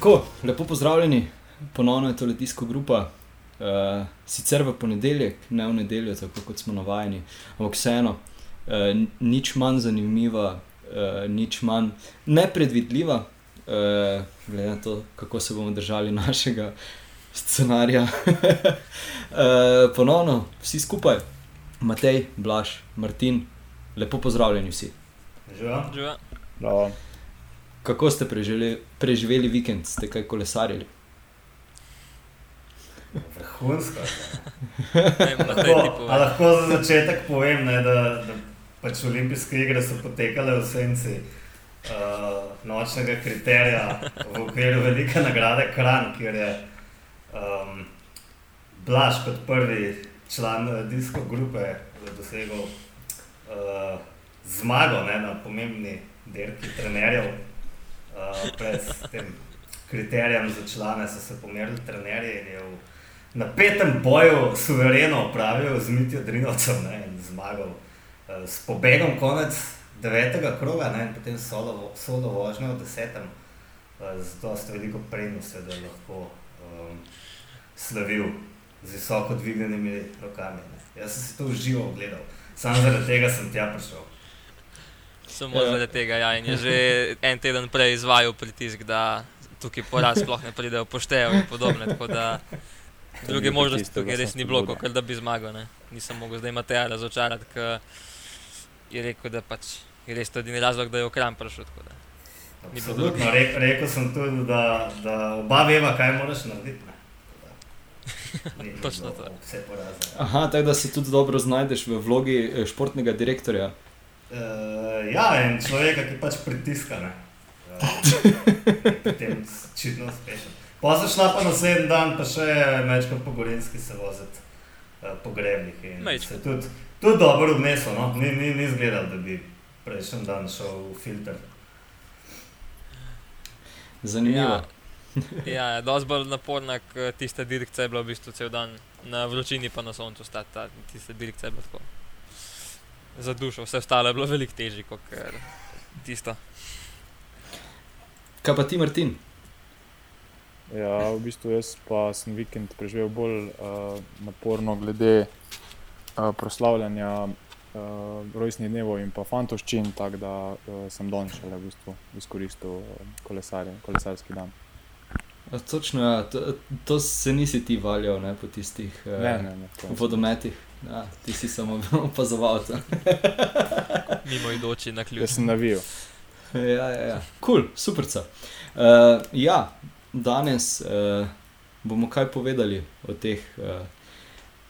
Tako, lepo pozdravljeni, ponovno je to letijsko grupa. Uh, sicer v ponedeljek, ne v nedeljo, tako kot smo navajeni, ampak vseeno, uh, nič manj zanimiva, uh, nič manj nepredvidljiva, uh, glede na to, kako se bomo držali našega scenarija. uh, ponovno, vsi skupaj, Matej, Blaž, Martin, lepo pozdravljeni vsi. Živa. Bravo. Kako ste preživeli, preživeli vikend, ste kaj kolesarili? Vrhunsko. Ne, Matej, ti Lahko, povej. a lahko za začetek povem, ne, da, da pač olimpijske igre so potekale v senci uh, nočnega kriterija v okviru velike nagrade Kran, kjer je um, Blaž kot prvi član uh, disko grupe dosegel uh, zmago ne, na pomembni dirki trenerjev. Uh, pred tem kriterijem za člane so se pomerili trenerji in je v na petem boju suvereno opravil z Mitijo Drinovcem ne, in zmagal uh, s pobegom konec devetega kroga ne, in potem solo, solo vožnjo v desetem, uh, z dosta veliko prednosti, da je lahko um, slavil z visoko dvignjenimi rokami. Ne. Jaz sem si to uživo ogledal, samo zaradi tega sem tja prišel. Samo Ja. zaradi tega, ja, in je že en teden prej izvajal pritisk, da tukaj poraz sploh ne pride v poštev in podobno. Tako da druge možnosti tukaj res ni bilo, kot da bi zmagal. Ne. Nisem mogel zdaj Mateja razočarati, ker je rekel, da pač je res to edini razlog, da je v kram prišel. Absolutno, Re, rekel sem tudi, da, da oba veva, kaj moraš narediti. ne. Ni Točno to. Aha, tako da se tudi dobro znajdeš v vlogi eh, športnega direktorja. Uh, ja, in človeka, ki pač pritiska. Ne? Uh, potem čitno uspešen. Pozno šla pa naslednji dan, pa še mečko po Gorenski se voziti uh, po grebnih. Tudi, tudi dobro odnesel, no? ni, ni, ni zgledal, da bi prejšnji dan šel v filter. Zanimivo. Ja, ja dosti bolj naporna, kot tista direkcija je bila v bistvu cel dan na vročini, pa na soncu stati. Ta, tista direkcija je bila tako. Za dušo, vse ostalo je bilo veliko težje kot eh, tisto. Kaj pa ti, Martin? Ja, v bistvu jaz pa sem vikend preživel bolj uh, naporno glede uh, proslavljanja uh, rojstnih dnevov in pa fantoščin, tako da uh, sem danes šele v bistvu izkoristil uh, kolesarje, kolesarski dan. A, točno, ja, to, to se nisi ti valjal ne, po tistih eh, Ne, ne, ne. to- vodometih. Ja, ti si samo opazoval. to. Mimo idoči na ključ. Jaz sem navijal. ja, ja, ja. Cool, super. Uh, ja, danes uh, bomo kaj povedali o teh uh,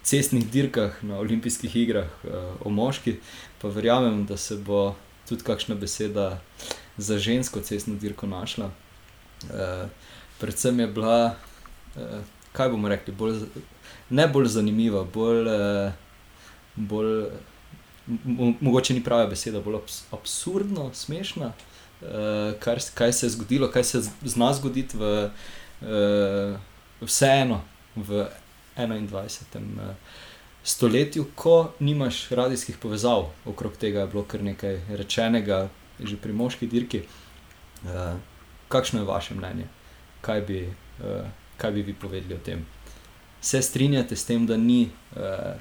cestnih dirkah na olimpijskih igrah, uh, o moški, pa verjamem, da se bo tudi kakšna beseda za žensko cestno dirko našla. Uh, predvsem je bila, uh, kaj bomo rekli, bolj, z- ne bolj zanimiva, bolj, uh, bolj mo- mogoče ni prava beseda, bolj abs absurdno, smešna. Uh, kar, kaj se je zgodilo, kaj se zna zgoditi v uh, vseeno v 21. Uh, stoletju, ko nimaš radijskih povezav. Okrog tega je bilo kar nekaj rečenega, že pri moški dirki. Uh, kakšno je vaše mnenje? Kaj bi, uh, kaj bi vi povedali o tem? Se strinjate s tem, da ni, uh,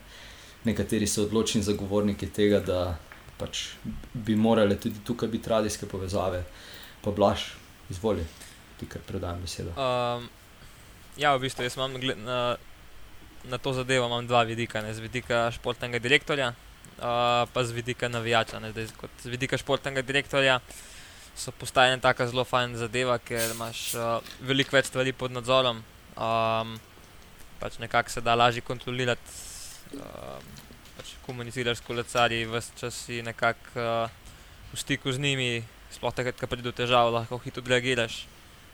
nekateri so odločni zagovorniki tega, da pač bi morale tudi tukaj biti radijske povezave. Pa blaš, izvoli, ti kar predam besedo. Um, ja, v bistvu jaz imam na, na to zadevo dva vidika. Ne, z vidika športnega direktorja, uh, pa z vidika navijača. Ne, zdaj, kot z vidika športnega direktorja so postajene tako zelo fajn zadeva, ker imaš uh, veliko več stvari pod nadzorom. Um, pač nekako se da lažje kontrolirati. Um, pač komuniciraš s kolesarji, vse čas si nekako uh, v stiku z njimi, sploh takrat, ko pride do težav, lahko hitro odreagiraš.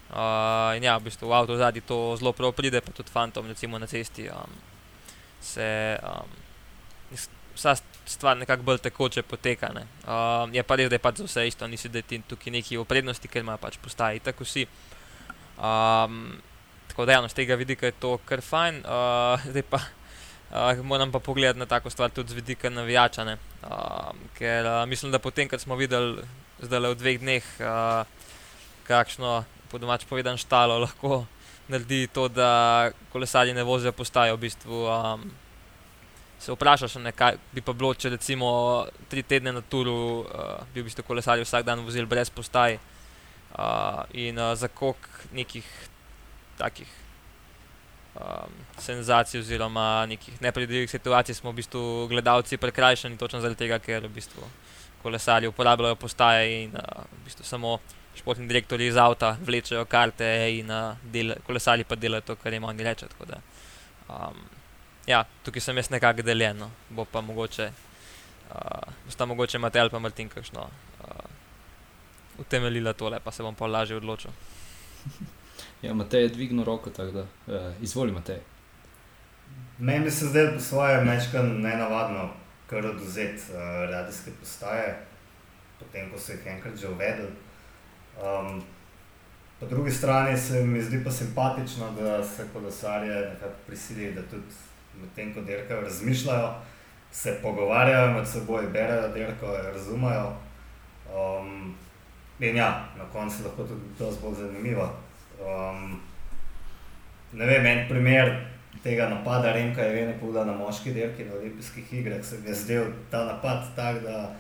Uh, in ja, v bistvu v avtu zadnji to zelo prav pride, pa tudi fantom, recimo na cesti. Um, se um, vsa st- stvar nekako bolj tekoče poteka. ne. Um, je pa res, da je pač za vse isto, nisi da ti tukaj neki v prednosti, ker ima pač postaji tako vsi. Um, tako da, javno, z tega vidika je to kar fajn. Uh, zdaj pa uh, moram pa pogledati na tako stvar tudi z vidika navijača. ne. Um, ker uh, mislim, da potem, kar smo videli zdaj v dveh dneh, uh, kakšno po domač povedan štalo, lahko naredi to, da kolesarji ne vozijo postaje. V bistvu, um, se vprašaš, kaj bi pa bilo, če recimo tri tedne na turu uh, bi v bistvu kolesarji vsak dan vozili brez postaj uh, in uh, za koliko nekih takih um, senzacij oziroma nekih nepredvidljivih situacij smo v bistvu gledalci prekrajšani točno zaradi tega, ker v bistvu kolesarji uporabljajo postaje in uh, v bistvu samo športni direktori iz avta vlečejo karte in uh, del, kolesarji pa delajo to, kar jim oni reče. Da, um, ja, tukaj sem jaz nekako deljen, no. bo pa mogoče, uh, sta mogoče Matej ali pa Martin kakšno uh, utemeljila tole, pa se bom pa lažje odločil. Ja, Matej je dvignil roko, tako da uh, izvoli Matej. Meni se zdaj po svoje mečka nenavadno, kar oduzeti uh, radijske postaje, potem ko so jih enkrat že uvedli. Um, po drugi strani se mi zdi pa simpatično, da se kolesarje nekako prisili, da tudi medtem ko dirkajo, razmišljajo, se pogovarjajo med seboj, berejo dirko, razumejo. Um, in ja, na koncu lahko tudi to zelo zanimivo. Um, ne vem, en primer tega napada Remka je vedno povedal na moški dirki na olimpijskih igrah, se mi je zdel ta napad tak, da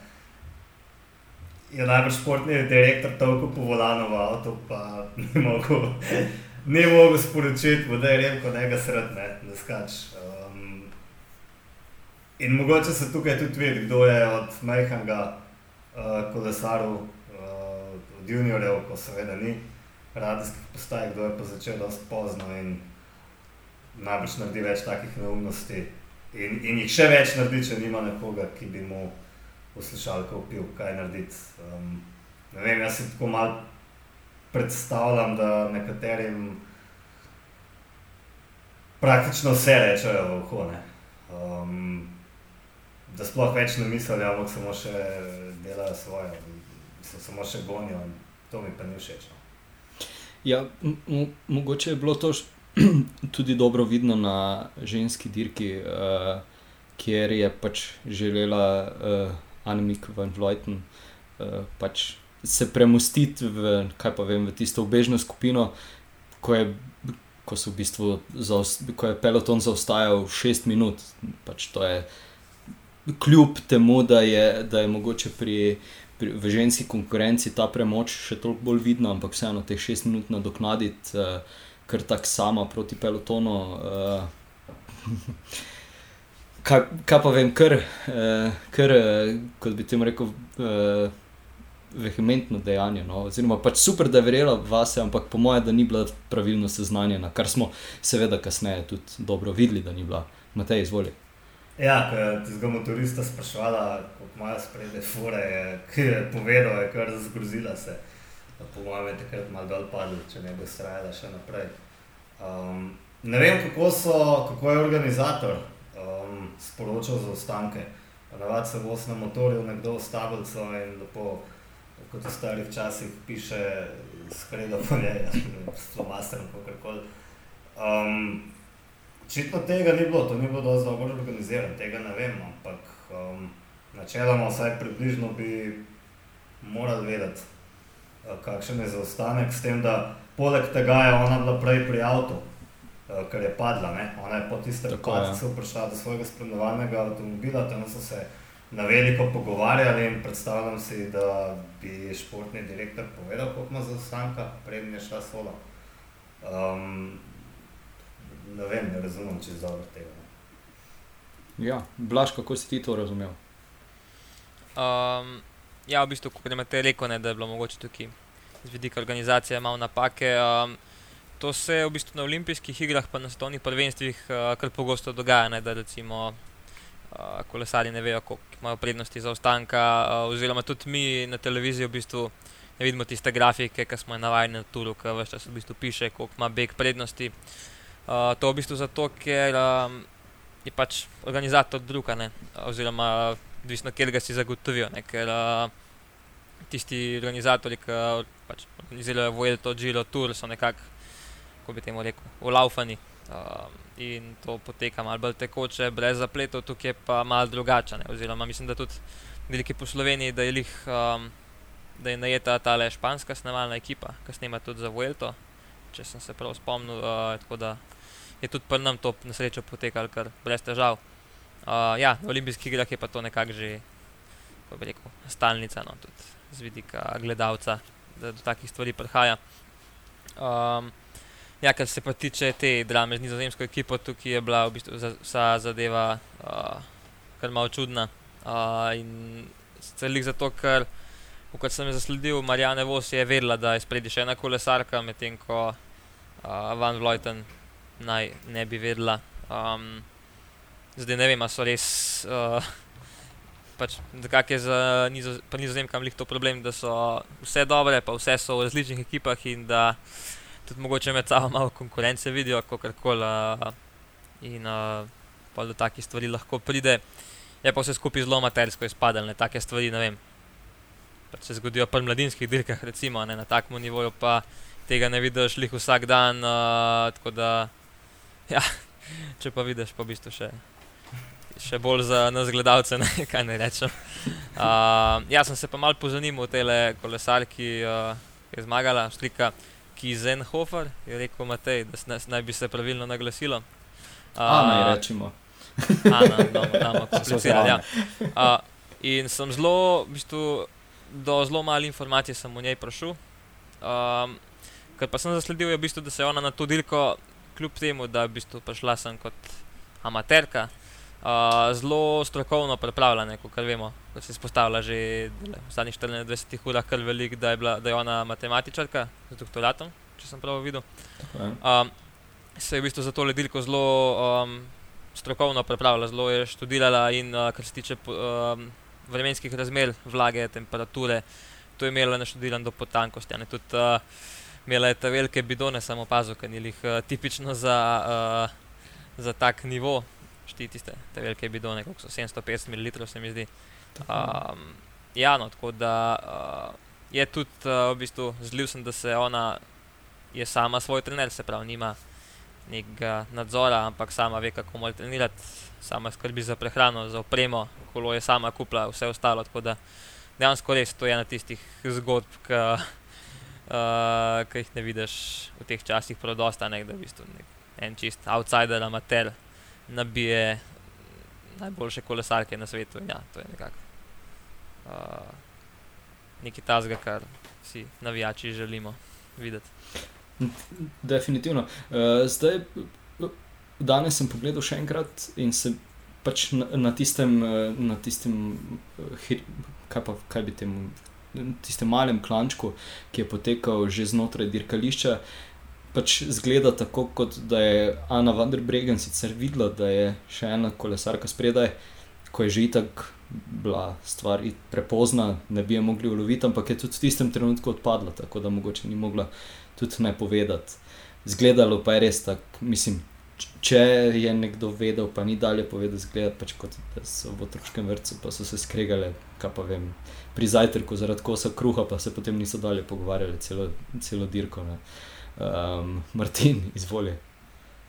je najbolj športni direktor toliko po volanu v avtu, pa ni mogel, ni mogel sporočiti, da je Remko nekaj sredne, da skač. Um, in mogoče se tukaj tudi vidi, kdo je od majhnega uh, kolesarov, uh, od juniorjev, ko seveda ni radijskih postaj, kdo je pa začel dosti pozno in najbrž naredi več takih neumnosti. In, in jih še več naredi, če nima nekoga, ki bi mu poslušalko upil, kaj narediti. Um, ne vem, jaz si tako malo predstavljam, da nekaterim praktično vse rečejo v uho. Um, da sploh več ne mislijo, ampak samo še delajo svoje, samo še gonijo in to mi pa ni všeč. No. Ja, mogoče je bilo to tudi dobro vidno na ženski dirki, uh, kjer je pač želela uh, Annemiek van Vleuten uh, pač se premustiti v, vem, v tisto obežno skupino, ko je, ko v bistvu zaost, ko je peloton zaostajal 6 minut. Pač to je kljub temu, da je, da je mogoče pri v ženski konkurenci ta premoč še toliko bolj vidna, ampak vseeno teh šest minut nadoknaditi, uh, ker tako sama proti pelotonu. Uh, kaj, kaj pa vem, ker, uh, ker uh, kot bi temu rekel, uh, vehementno dejanje. No? Oziroma, pač super, da je verjela vase, ampak po mojem, da ni bila pravilno seznanjena, kar smo seveda kasneje tudi dobro videli, da ni bila. Matej, izvolite. Ja, ti zgo motorista sprašvala, kako imajo spredje fure, ki je povedal, je kar zgrozila se. Po mojem je takrat malo dol padlo, če ne bi strajala še naprej. Um, ne vem, kako, so, kako je organizator um, sporočal za ostanke. Navadi se voz na motorju nekdo v stabilco in lepo, kot v starih časih piše, skredo njej, s flomasterom, kakorkoli. Um, Očitno tega ni bilo, to ni bilo dovolj dobro organizirano, tega ne vem, ampak um, načeloma vsaj približno bi morali vedeti, uh, kakšen je zaostanek, s tem, da poleg tega je ona bila prej pri avtu, uh, ker je padla, ne? ona je po tistem padcu prišla do svojega spremljevalnega avtomobila, tam so se na veliko pogovarjali in predstavljam si, da bi športni direktor povedal, koliko ima zaostanka, preden je šla sola. Um, ne vem, ne razumem čez dobro tega. Ne. Ja, Blaž, kako si ti to razumel? Um, ja, v bistvu, kot imate rekel, ne, da je bilo mogoče tukaj z vidika organizacije malo napake. Um, to se v bistvu na olimpijskih igrah, pa na svetovnih prvenstvih, uh, kar pogosto dogaja, ne, da recimo uh, kolesari ne vejo, koliko imajo prednosti za ostanka, uh, oziroma tudi mi na televiziji v bistvu ne vidimo tiste grafike, ki smo jih navajeni na turu, ki vse čas v bistvu piše, koliko ima beg prednosti. Uh, Uh, to je v bistvu zato, ker um, je pač organizator druga, oziroma odvisno, kjer ga si zagotovijo. Ne? Ker uh, tisti organizatori, ki pač organizirajo Vojelto, Giro, Tour, so nekako, kako bi temu rekel, ulaufani. Uh, in to poteka malo bolj tekoče, brez zapletov, tukaj je pa malo drugače. Oziroma, mislim, da tudi veliki po Sloveniji, da je jih um, da je najeta ta le španska snemalna ekipa, ki snema tudi za Vuelto, če sem se prav spomnil. Uh, tako da je tudi pri nam to na srečo potekalo kar brez težav. Uh, ja, na olimpijskih igrah je pa to nekako že, kako bi rekel, stalnica, no, tudi z vidika gledalca, da do takih stvari prihaja. Um, ja, kar se pa tiče te drame z nizozemsko ekipo, tukaj je bila v bistvu vsa zadeva uh, kar malo čudna. Uh, in celik zato, ker, kot sem zasledil, Marijane Vos je vedela, da je spredi še ena kolesarka, medtem ko uh, Van Vloten naj ne bi vedela. Um, zdaj ne vem, ali so res. Uh, Pač, Zakaj je za nizo, nizozemkam lih to problem, da so vse dobre, pa vse so v različnih ekipah in da tudi mogoče med sabo malo konkurence vidijo, kako koli. Uh, in uh, pa do takih stvari lahko pride. Je pa vse skupaj zelo matersko izpadalo, take stvari ne vem. Pač se zgodijo pri mladinskih dirkah, recimo ne, na takem nivoju, pa tega ne vidiš lih vsak dan. Uh, tako da, ja, če pa vidiš, pa v bistvu še še bolj za nas gledalce, ne, kaj ne rečem. Uh, jaz sem se pa malo pozanimal o tej kolesarki, uh, ki je zmagala, štrika Kizenhofer, je rekel Matej, da naj bi se pravilno naglasilo. Uh, Ana, rečemo. Ana, no, no, komplicirano. Ja. Uh, in sem zelo, v bistvu, do zelo malo informacij sem v njej prišel. Um, Ker pa sem zasledil, je v bistvu, da se je ona na to dirko, kljub temu, da je v bistvu prišla sem kot amaterka, zelo strokovno pripravljena, kot vemo, da se je izpostavila že v zadnjih 24 urah, kar velik, da je, bila, da je ona matematičarka z doktoratom, če sem prav videl. Um, se je v bistvu za to ledilko zelo um, strokovno pripravila, zelo je študirala in uh, kar se tiče um, vremenskih razmer, vlage, temperature, to je imela naštudiran do potankosti. Tudi uh, imela je te velike bidone, samo pazo, ker ni jih uh, tipično za, uh, za tak nivo štiri tiste te velike bidone, kot so 750 ml, se mi zdi. Um, ja, no, tako da uh, je tudi uh, v bistvu zlil sem, da se ona je sama svoj trener, se pravi, nima nekega nadzora, ampak sama ve, kako mora trenirati, sama skrbi za prehrano, za opremo, kolo je sama kupila, vse ostalo. Tako da dejansko res to je ena tistih zgodb, ki uh, jih ne vidiš v teh časih, prodosta, ne, da v bistvu nek, en čist outsider, amater nabije najboljše kolesarke na svetu. Ja, to je nekako uh, nekaj tazga, kar si navijači želimo videti. Definitivno. Uh, zdaj, danes sem pogledal še enkrat in se pač na, na tistem, na tistem kaj, pa, kaj bi temu. Tistem malem klančku, ki je potekal že znotraj dirkališča, pač zgleda tako, kot da je Ana van der Bregen sicer videla, da je še ena kolesarka spredaj, ko je že tako bila stvar prepozna, ne bi je mogli uloviti, ampak je tudi v tistem trenutku odpadla, tako da mogoče ni mogla tudi ne povedati. Zgledalo pa je res tako, mislim. Če je nekdo vedel, pa ni dalje povedal, zgleda pač kot da so v otroškem vrtu, pa so se skregali, kaj pa vem, pri zajtrku zaradi kosa kruha, pa se potem niso dalje pogovarjali celo, celo dirko. Uh, um, Martin, izvoli.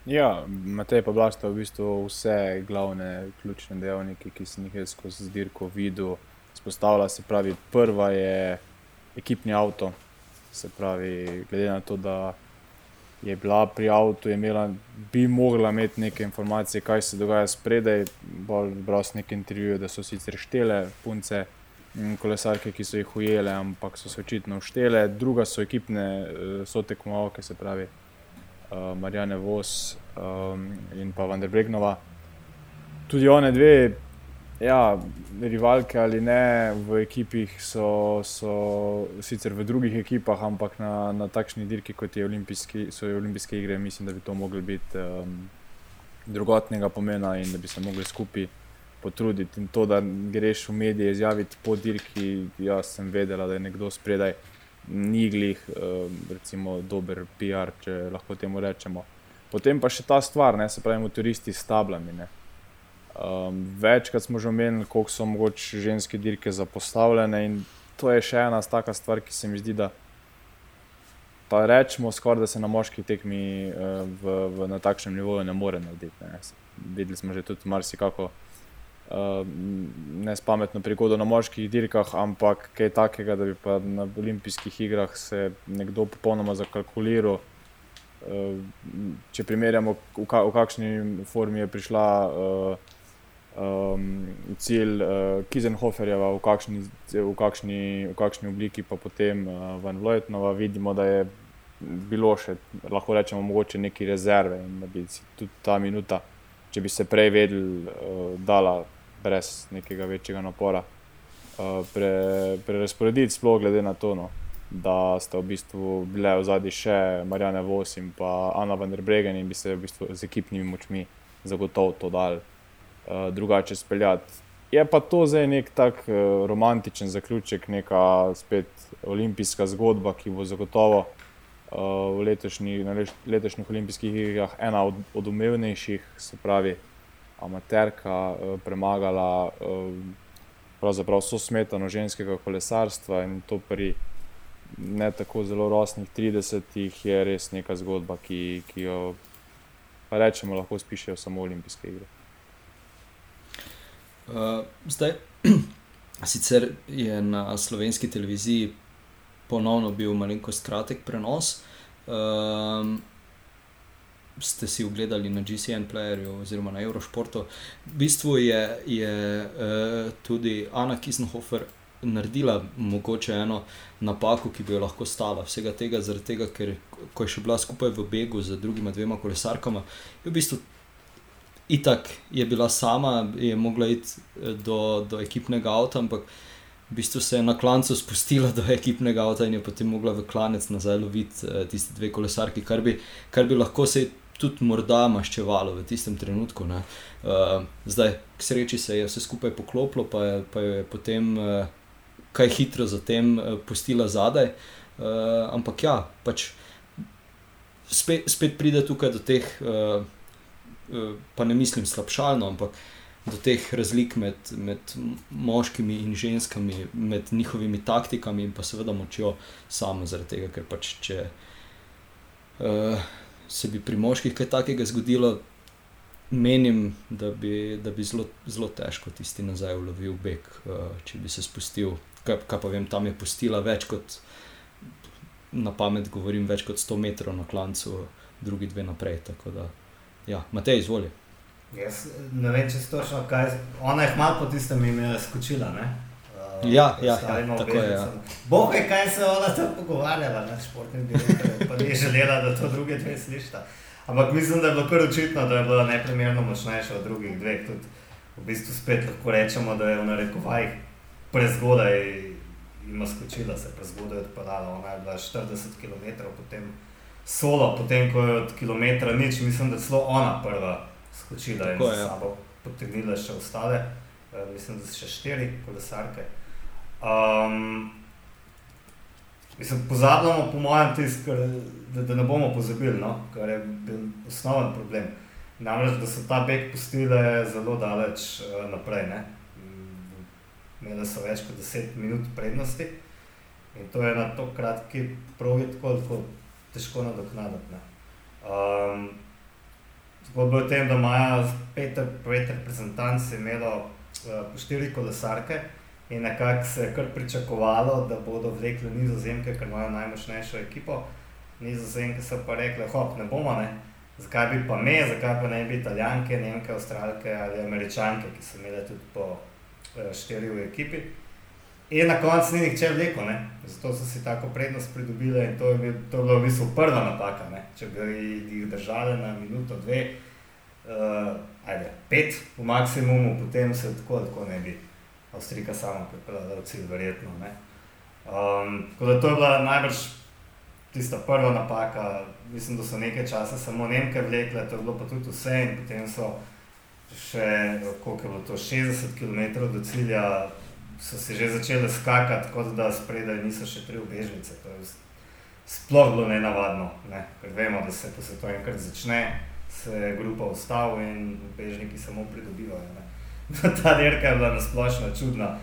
Ja, Matej pa blasta v bistvu vse glavne, ključne dejavnike, ki sem jih skozi zdirko videl. Spostavlja se pravi, prva je ekipni avto. Se pravi, glede na to, da je bila pri avtu, imela, bi mogla imeti neke informacije, kaj se dogaja spredaj. Bolj bral sem nekaj intervjujev, da so sicer štele punce, kolesarke, ki so jih ujele, ampak so se očitno uštele. Druga so ekipne eh, sotekmovalke, se pravi uh, Marijane Vos um, in pa Vanderbregnova. Tudi one dve, ja, rivalke ali ne, v ekipih so, so sicer v drugih ekipah, ampak na, na takšni dirki, kot je olimpijski, so olimpijske igre, mislim, da bi to mogli biti um, drugotnega pomena in da bi se mogli skupaj potruditi. In to, da greš v medije izjaviti po dirki, jaz sem vedela, da je nekdo spredaj, ni glih, ehm, recimo, dober PR, če lahko temu rečemo. Potem pa še ta stvar, ne se pravi, motoristi s tablami. Um, večkrat smo že omenili, koliko so mogoče ženske dirke zapostavljene, in to je še ena taka stvar, ki se mi zdi, da pa rečemo, skoraj da se na moški tekmi uh, v, v, na takšnem nivoju ne more narediti. Ne. Videli smo že tudi marsikako uh, nespametno prigodo na moških dirkah, ampak kaj takega, da bi pa na olimpijskih igrah se nekdo popolnoma zakalkuliral. Če primerjamo, v, ka, v kakšni formi je prišla uh, um, cilj uh, Kizenhoferjeva, v kakšni, v, kakšni, v kakšni obliki pa potem uh, Van Vlojtnova, vidimo, da je bilo še, lahko rečemo, mogoče neki rezerve in da bi tudi ta minuta, če bi se prej vedeli, uh, dala brez nekega večjega napora. Uh, Prerasporediti, pre sploh glede na to, no, da sta v bistvu bile v zadnji še Marijane Vos in pa Ana van der Bregen in bi se v bistvu z ekipnimi močmi zagotovo to dal uh, drugače speljati. Je pa to zdaj nek tak uh, romantičen zaključek, neka spet olimpijska zgodba, ki bo zagotovo uh, v letošnji, letošnjih olimpijskih igrah ena od, od umevnejših, se pravi amaterka premagala uh, vso smetano ženskega kolesarstva in to pri ne tako zelo rosnih 30-ih je res neka zgodba, ki, ki jo pa rečemo, lahko spišejo samo olimpijske igre. Uh, zdaj, sicer je na slovenski televiziji ponovno bil malenkost kratek prenos. Uh, ste si ogledali na GCN playerju oziroma na Eurošportu. V bistvu je, je uh, tudi Ana Kisenhofer naredila mogoče eno napako, ki bi jo lahko stala. Vsega tega, tega ker ko je še bila skupaj v begu z drugima dvema kolesarkama, je v bistvu. Itak je bila sama, je mogla iti eh, do, do ekipnega avta, ampak v bistvu se je na klancu spustila do ekipnega avta in je potem mogla v klanec nazaj loviti eh, tiste dve kolesarki, kar bi, kar bi lahko se tudi morda maščevalo v tistem trenutku. Uh, zdaj, k sreči se je vse skupaj poklopilo, pa pa je potem uh, kaj hitro zatem uh, pustila zadaj. Uh, ampak ja, pač spet, spet pride tukaj do teh, uh, pa ne mislim slabšalno, ampak. Do teh razlik med, med moškimi in ženskami, med njihovimi taktikami in pa seveda močjo, samo zaradi tega, ker pač če. Uh, se bi pri moških kaj takega zgodilo, menim, da bi, da bi zelo, zelo težko tisti nazaj ulovil beg, uh, če bi se spustil. Kaj, kaj pa vem, tam je postila več kot, na pamet govorim, več kot 100 metrov na klancu, drugi dve naprej. Tako da, ja, Matej, izvoli. Jaz ne vem, če se točno kaj. Ona je malo po tistem imenu skočila. Ne? Ja, ja, ja tako je. Ja. Bog je, kaj se ona tam pogovarjala, ne športni direktor, pa ni želela, da to druge dve slišta. Ampak mislim, da je bilo kar očitno, da je bila neprimerno močnejša od drugih dveh. Tudi v bistvu spet lahko rečemo, da je v narekovajih prezgodaj ima skočila, se prezgodaj odpadala. Ona je bila 40 km, potem solo, potem ko je od kilometra nič, mislim, da je celo ona prva skočila in za sabo potegnila še ostale. Uh, mislim, da so še štiri kolesarke. Um, mislim, pozabljamo, po mojem, tisk, da, da ne bomo pozabili, no? kar je bil osnoven problem. Namreč, da so ta beg pustile zelo daleč uh, naprej. Ne? Imeli so več kot 10 minut prednosti in to je na to kratki progi tako, tako težko nadoknaditi. Um, zgodba je o tem, da imajo pet reprezentantov imelo uh, po štiri kolesarke. In nekako se je kar pričakovalo, da bodo vlekli nizozemke, ker imajo najmočnejšo ekipo. Nizozemke so pa rekli, hop, ne bomo, ne. zakaj bi pa me, zakaj pa ne bi italijanke, nemke, avstralke ali američanke, ki so imeli tudi po uh, štiri v ekipi. In na koncu ni nihče vlekel, ne. zato so si tako prednost pridobili in to je, bil, to je bila v bistvu prva napaka. Ne. Če bi jih držali na minuto, dve, uh, ajde, pet v maksimumu, potem se tako, tako ne bi. Avstrika sama pripeljala v cilj, verjetno. Um, tako da to je bila najbrž tista prva napaka. Mislim, da so nekaj časa samo Nemke vlekle, to je bilo pa tudi vse. In potem so še, koliko je bilo to, 60 km do cilja, so se že začele skakati, kot da spredaj niso še tri ubežnice. To je sploh bilo nenavadno, ne? ker vemo, da se, ko se to enkrat začne, se grupa ustavi in ubežniki samo pridobivajo. Ne? ta dirka je bila nasplošno čudna.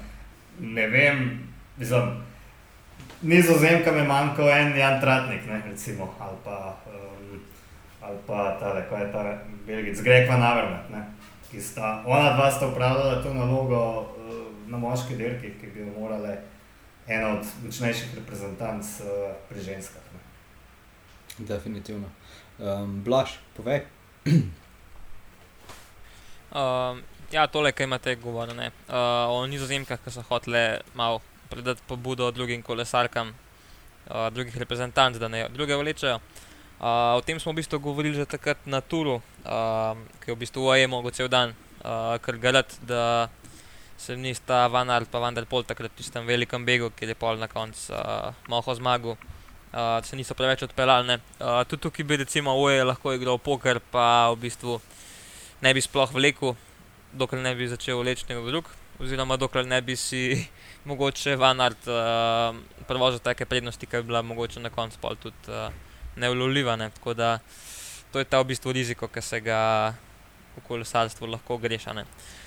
Ne vem, mislim, nizozemka mi manjka en Jan Tratnik, ne, recimo, ali pa, um, ali pa tale, kaj je ta Belgic, Greg Van Avermaet, ki sta, ona dva sta upravljala to nalogo na moški dirki, ki bi jo morale ena od močnejših reprezentanc uh, pri ženskah. Ne. Definitivno. Um, Blaž, povej. Um, ja, tole, kaj imate govoriti uh, o nizozemkah, ki so hotele malo predati pobudo drugim kolesarkam, uh, drugih reprezentanc, da ne druge vlečejo. Uh, o tem smo v bistvu govorili že takrat na Turu, uh, ki je v bistvu UAE mogel cel dan, uh, ker garat, da se nista Van Aert pa Van der Pol takrat v tistem velikem begu, ki je pol na koncu uh, malo zmagal. Uh, se niso preveč odpeljali. Uh, tudi tukaj bi recimo UAE lahko igral poker, pa v bistvu ne bi sploh vlekel, dokler ne bi začel vleči nekdo drug, oziroma dokler ne bi si mogoče Vanard uh, prevozil take prednosti, ki bi bila mogoče na koncu pol tudi uh, neulovljiva. Ne? Tako da to je ta v bistvu riziko, ki se ga v kolesarstvu lahko grešane. Uh,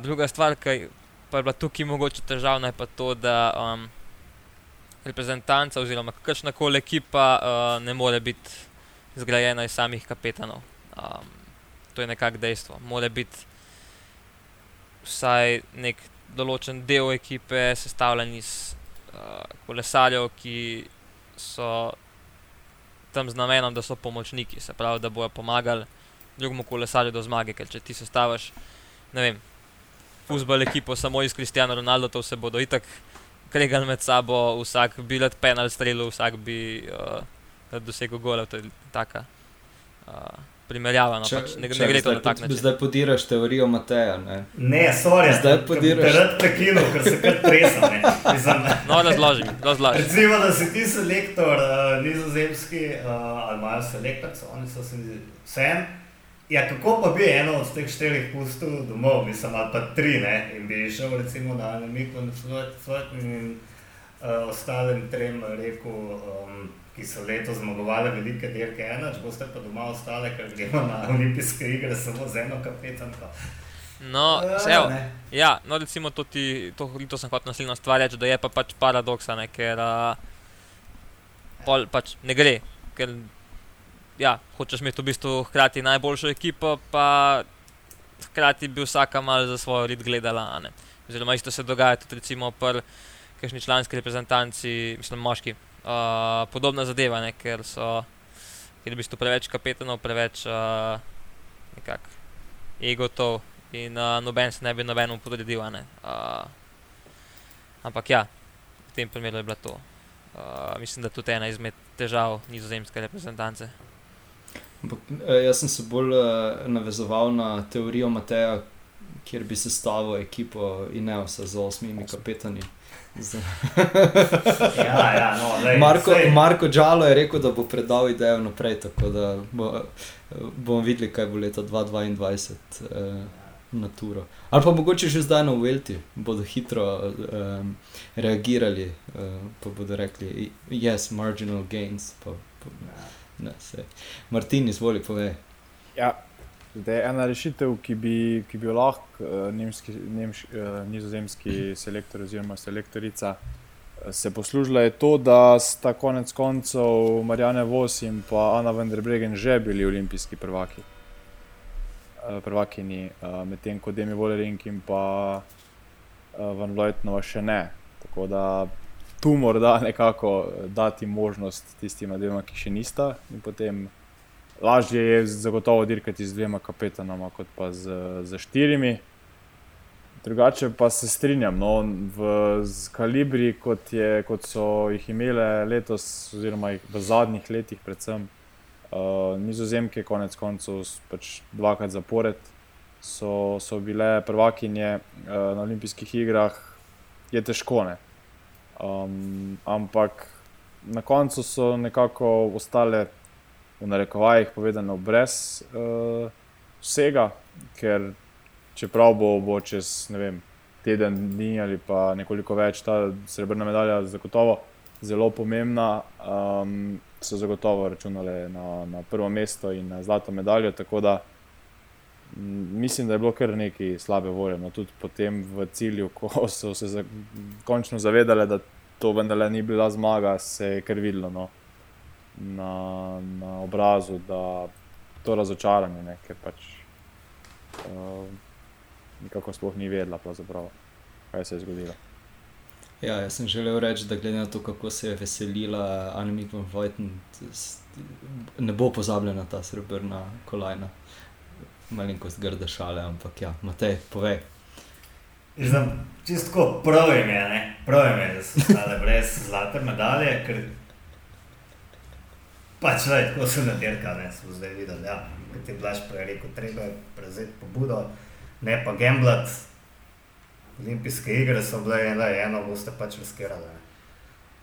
druga stvar, ki pa je bila tukaj mogoče težavna, je pa to, da um, reprezentanca oziroma kakršna koli ekipa uh, ne more biti zgrajena iz samih kapetanov. Um, to je nekako dejstvo. Mora biti vsaj nek določen del ekipe sestavljen iz uh, kolesarjev, ki so tam z namenom, da so pomočniki, se pravi, da bodo pomagali drugemu kolesarju do zmage. Ker če ti sestaviš, ne vem, futbol ekipo samo iz Kristijana Ronalda, to se bodo itak kregali med sabo, vsak bi let penal strelil, vsak bi uh, dosegel gole, to je taka. Uh, primerjava. No, če, pač ne, ne gre to na tak način. Zdaj podiraš teorijo Mateja. Ne, ne sorry, zdaj podiraš. Rad prekinu, ker se kar tresa. no, razloži, razloži. Recimo, da si ti selektor uh, nizozemski, uh, ali imajo selektor, so oni so se vse. Ja, kako pa bi eno od teh štirih pustil domov, mislim, ali pa tri, ne? in bi šel recimo na Mikro, na Svojt in uh, ostalim trem rekel, um, ki so letos zmagovali velike dirke, enač boste pa doma ostale, ker gremo na olimpijske igre samo z eno kapetanko. No, uh, ja, no, recimo to, ti, to, to sem hotel naslednjo stvar reči, da je pa pač paradoksa, ne, ker uh, pol, pač ne gre. Ker, ja, hočeš imeti v bistvu hkrati najboljšo ekipo, pa hkrati bi vsaka mal za svojo rit gledala. Oziroma, isto se dogaja tudi recimo pri kakšni članski reprezentanci, mislim, moški, uh, podobna zadeva, ne, ker so ker v bistvu preveč kapetanov, preveč uh, egotov in uh, noben se ne bi nobenemu podredil. Uh, ampak ja, v tem primeru je bilo to. Uh, mislim, da je tudi ena izmed težav nizozemske reprezentance. Jaz sem se bolj uh, navezoval na teorijo Mateja, kjer bi se stavil ekipo in ne vse z osmimi kapetani. ja, ja, no, lej, Marko, Marko Džalo je rekel, da bo predal idejo naprej, tako da bo, bomo videli, kaj bo leta 2022 eh, na Turo. Ali pa mogoče že zdaj na Uvelti bodo hitro eh, reagirali, eh, pa bodo rekli, yes, marginal gains. Pa, pa, ne, Martin, izvoli, povej. Ja, Da je ena rešitev, ki bi, ki bi lahko uh, nemški, nemš, uh, nizozemski selektor oziroma selektorica uh, se poslužila, je to, da sta konec koncev Marijane Vos in pa Ana Vendrbregen že bili olimpijski prvaki. Uh, prvakini, uh, medtem ko Demi Wolering in pa uh, Van Vlojtnova še ne. Tako da tu morda nekako dati možnost tistima dvema, ki še nista in potem lažje je zagotovo dirkati z dvema kapetanama, kot pa z, z štirimi. Drugače pa se strinjam, no, v kalibri, kot, je, kot so jih imele letos, oziroma v zadnjih letih, predvsem uh, nizozemke, konec koncev, pač dvakrat zapored, so, so bile prvakinje uh, na olimpijskih igrah, je težko. Um, ampak na koncu so nekako ostale v narekovajih povedano, brez uh, vsega, ker čeprav bo, bo čez vem, teden dni ali pa nekoliko več ta srebrna medalja zagotovo zelo pomembna, um, so zagotovo računali na, na prvo mesto in na zlato medaljo. Tako da mislim, da je bilo kar nekaj slabe volje. No, tudi potem v cilju, ko so se za, končno zavedali, da to vendarle ni bila zmaga, se je kar videlo. No na, na obrazu, da to razočaranje, ne, ker pač uh, nekako sploh ni vedela, kaj se je zgodilo. Ja, jaz sem želel reči, da glede na to, kako se je veselila Annemik von Vojten, ne bo pozabljena ta srebrna kolajna. Malenkost grda šale, ampak ja, Matej, povej. Znam, čisto prav je, ne? prav je, da so stale brez zlate medalje, ker pač ne, tako so nadirka, ne, smo zdaj videli, ja, kot je Blaž prej rekel, treba je prevzeti pobudo, ne pa gamblat. Olimpijske igre so bile ena, eno boste pač riskirali,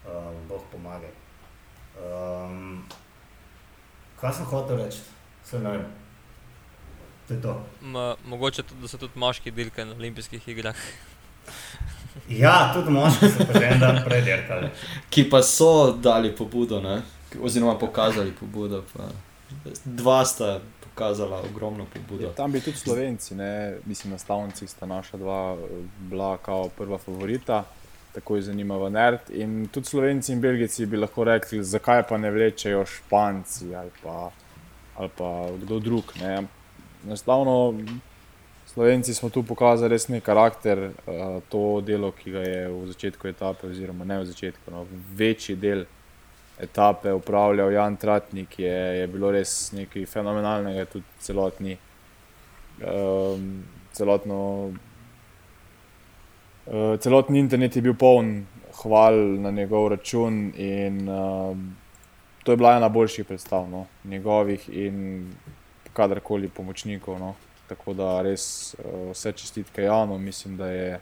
um, boh pomaga. Um, kaj sem hotel reči? Se ne vem. Ma, mogoče tudi, da so tudi moški delke na olimpijskih igrah. ja, tudi moški so že en dan prej dirkali. Ki pa so dali pobudo, ne? oziroma pokazali pobudo. Pa. Dva sta pokazala ogromno pobudo. Ja, tam bi tudi slovenci, ne? mislim, nastavnici sta naša dva bila kao prva favorita. Tako je zanimivo, nerd. In tudi slovenci in belgijci bi lahko rekli, zakaj pa ne vlečejo španci ali pa, ali pa kdo drug. Ne? Enostavno Slovenci smo tu pokazali res neki karakter, uh, to delo, ki ga je v začetku etape, oziroma ne v začetku, no, večji del etape upravljal Jan Tratnik, je, je bilo res nekaj fenomenalnega, tudi celotni. Um, celotno, uh, celotni internet je bil poln hval na njegov račun, in uh, to je bila ena boljših predstav, no, njegovih in kadarkoli pomočnikov. No. Tako da res uh, vse čestitke javno, mislim, da, je,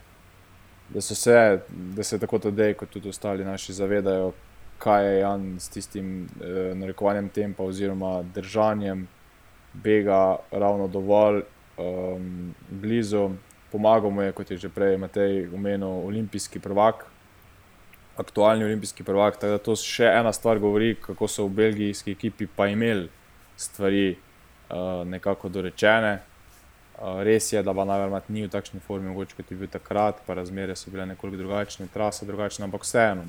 da, vse, da se tako tudi, kot tudi ostali naši, zavedajo, kaj je Jan s tistim uh, narekovanjem tempa oziroma držanjem bega ravno dovolj um, blizu. Pomagamo je, kot je že prej Matej omenil, olimpijski prvak. Aktualni olimpijski prvak, tako da to še ena stvar govori, kako so v belgijski ekipi pa imeli stvari, Eh, nekako dorečene. Uh, res je, da Banavermat ni v takšni formi, mogoče kot je bil takrat, pa razmere so bile nekoliko drugačne, trasa drugačna, ampak vseeno.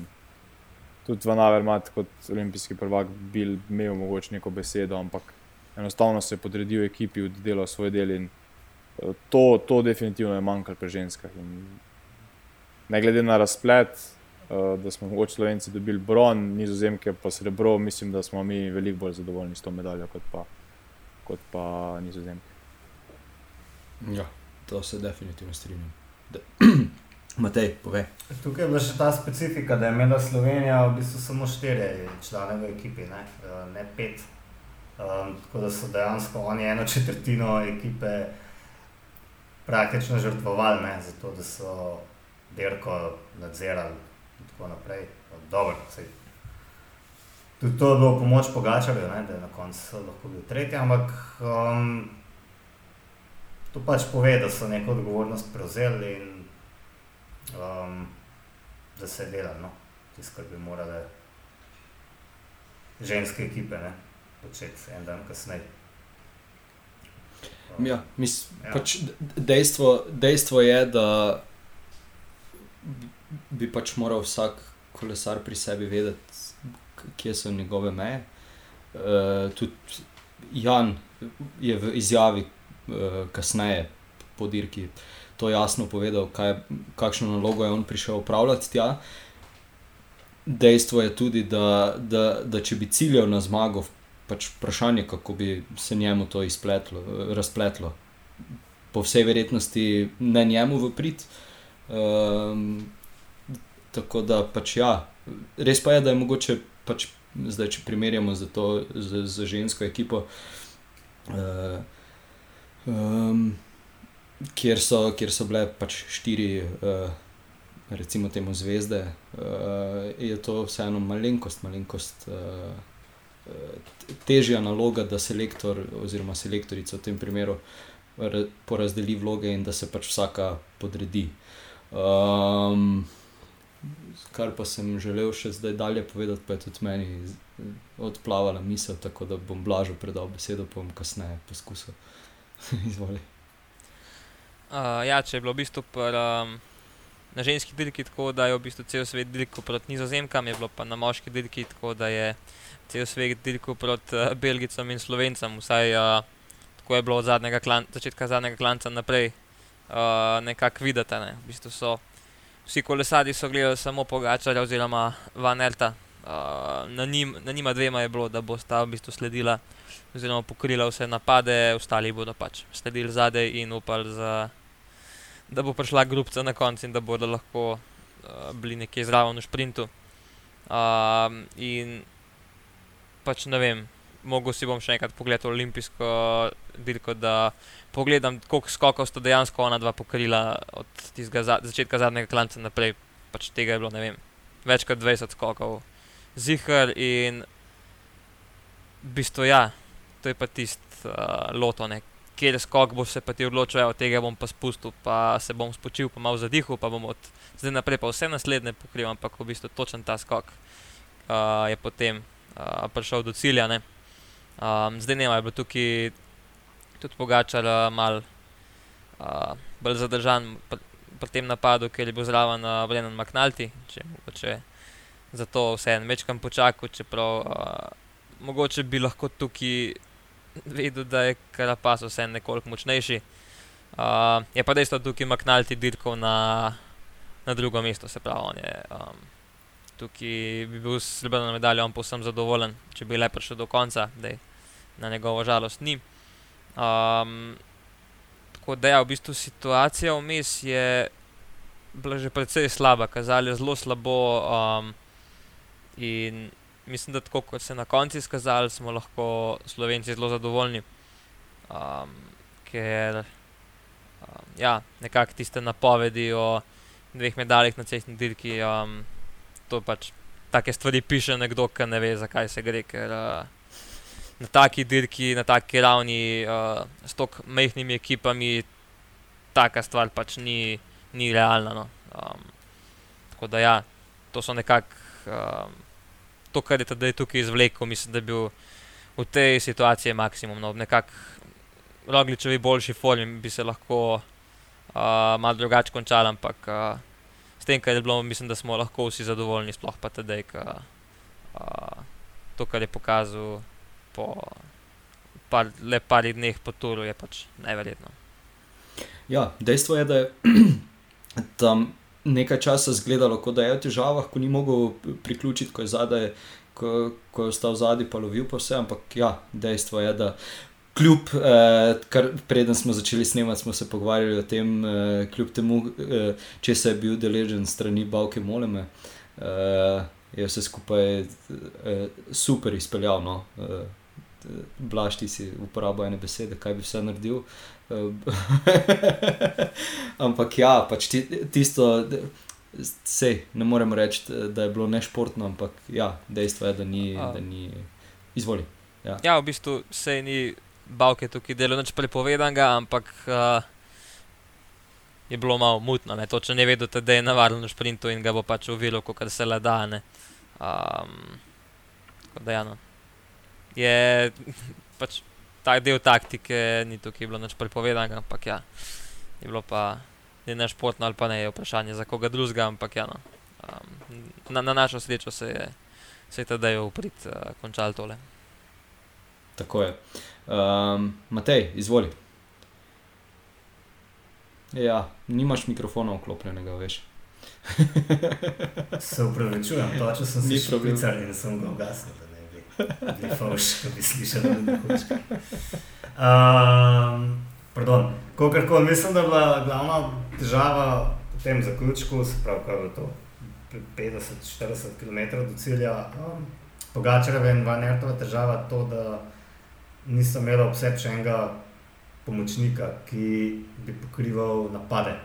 Tudi Banavermat kot olimpijski prvak bi imel mogoče neko besedo, ampak enostavno se je podredil ekipi, oddelal svoj del in uh, to, to definitivno je manjkalo pri ženskah. In ne glede na razplet, da smo mogoče Slovenci dobili bron, nizozemke pa srebro, mislim, da smo mi veliko bolj zadovoljni s to medaljo kot pa kot pa nizozemke. Ja, to se definitivno strinjam. Matej, povej. Tukaj je bila še ta specifika, da je imela Slovenija v bistvu samo štiri člane v ekipi, ne, eh, ne pet. Um, tako da so dejansko oni eno četrtino ekipe praktično žrtvovali, ne, zato da so dirko nadzirali in tako naprej. Dobro, Tudi to je bilo pomoč Pogačarju, da je na koncu lahko bil tretji, ampak um, to pač pove, da so neko odgovornost prevzeli in um, da se je delalo, no? tisto, kar bi morale ženske ekipe ne? početi en dan kasneje. Um, ja, mis, ja. Pač dejstvo, dejstvo je, da bi pač moral vsak kolesar pri sebi vedeti kje so njegove meje. Uh, tudi Jan je v izjavi uh, kasneje po dirki to jasno povedal, kaj, kakšno nalogo je on prišel upravljati tja. Dejstvo je tudi, da, da, da če bi ciljal na zmago, pač vprašanje, kako bi se njemu to izpletlo, razpletlo. Po vsej verjetnosti ne njemu v prid. Um, tako da pač ja, res pa je, da je mogoče pač zdaj, če primerjamo z, to, z, z žensko ekipo, uh, um, kjer, so, kjer so bile pač štiri, uh, recimo, temu zvezde, uh, je to vseeno malenkost, malenkost. Uh, Težja naloga, da selektor oziroma selektorica v tem primeru porazdeli vloge in da se pač vsaka podredi. Um, kar pa sem želel še zdaj dalje povedati, pa je tudi meni odplavala misel, tako da bom blažil predal besedo, pa bom kasneje poskusil. Izvoli. Uh, ja, če je bilo v bistvu pr, um, na ženski dirki tako, da je v bistvu cel svet dirkal proti nizozemkam, je bilo pa na moški dirki tako, da je cel svet dirkal proti uh, belgicam in slovencem, vsaj uh, tako je bilo od zadnjega klan, začetka zadnjega klanca naprej, uh, nekako videti. Ne. V bistvu so vsi kolesari so gledali samo Pogačarja oziroma Van Elta. Uh, na, njim, na njima dvema je bilo, da bo sta v bistvu sledila oziroma pokrila vse napade, ostali bodo pač sledili zadaj in upali, za, da bo prišla grupca na koncu in da bodo lahko uh, bili nekje zraven v sprintu. Uh, in pač ne vem, mogel si bom še enkrat pogledati olimpijsko dirko, da pogledam, koliko skokov sta dejansko ona dva pokrila od za, začetka zadnjega klanca naprej. Pač tega je bilo, ne vem, več kot 20 skokov. Zihar in v bistvu ja, to je pa tisti uh, loto, ne. kjer skok bo se pa ti odločil, od tega bom pa spustil, pa se bom spočil, pa malo zadihal, pa bom od zdaj naprej pa vse naslednje pokril, ampak v bistvu točen ta skok uh, je potem uh, prišel do cilja. Ne. Um, zdaj ne, je bilo tukaj tudi pogačar uh, mal uh, bolj zadržan pri, pri tem napadu, ker je bil zraven uh, Brennan McNulty, če mogoče zato vse en večkam počakal, čeprav uh, mogoče bi lahko tukaj vedel, da je Karapas vse nekoliko močnejši. Uh, je pa dejstvo, da tukaj McNulty dirkal na, na drugo mesto, se pravi, on je. Um, tukaj bi bil s srebrno medaljo, on povsem zadovoljen, če bi le prišel do konca, da je na njegovo žalost ni. Um, tako da ja, v bistvu situacija vmes je bila že precej slaba, kazali zelo slabo. Um, in mislim, da tako kot se je na koncu izkazali, smo lahko Slovenci zelo zadovoljni. Um, ker um, ja, nekako tiste napovedi o dveh medaljih na cestni dirki. Um, to pač take stvari piše nekdo, ki ne ve, zakaj se gre. Ker, uh, na taki dirki, na taki ravni, uh, s tako mehkimi ekipami, taka stvar pač ni, ni realna. No. Um, tako da, ja, to so nekako um, to, kar je tedaj tukaj izvlekel, mislim, da je bil v tej situaciji maksimum. No. Nekako Rogličevi boljši formi bi se lahko uh, malo drugače končali, ampak. Uh, tem, kar je bilo, mislim, da smo lahko vsi zadovoljni, sploh pa tedaj, ka, uh, to, kar je pokazal po par, le parih dneh po turu, je pač neverjetno. Ja, dejstvo je, da je tam nekaj časa izgledalo, kot da je v težavah, ko ni mogel priključiti, ko je zadaj. Ko, ko je ostal zadaj, pa lovil pa vse, ampak ja, dejstvo je, da kljub, eh, kar preden smo začeli snemati, smo se pogovarjali o tem, eh, kljub temu, eh, če se je bil deležen strani Bavke Moleme, eh, je vse skupaj eh, super izpeljal. No? Eh, Blaž ti si uporabljal ene besede, kaj bi vse naredil. ampak ja, pač ti, tisto. Sej, ne moremo reči, da je bilo nešportno, ampak ja, dejstvo je, da ni, da ni izvoli. Ja. ja, v bistvu se ni Bavke tukaj delo neč prepovedanega, ampak uh, je bilo malo mutno, ne? to če ne vedete, da je navaren v sprintu in ga bo pač uvilo, kot se le da. Um, da, ja, no. Je pač ta del taktike, ni tukaj bilo neč prepovedanega, ampak ja, je bilo pa ne naš športno ali pa ne je vprašanje za koga drugega, ampak ja, no. um, na, na našo srečo se je, se je tedaj uprit uh, končal tole. Tako je. Um, Matej, izvoli. Ja, nimaš mikrofona vklopljenega, veš. se upravičujem, to če sem si špricar in sem ga ugasnil, bi fauš, da bi slišal, da ne hočkal. Um, pardon, kakorkoli, mislim, da je bila glavna težava v tem zaključku, se pravi, kaj je to, 50-40 km do cilja, um, Pogačareva in Vanertova težava to, da nisem imel vse še enega pomočnika, ki bi pokrival napade.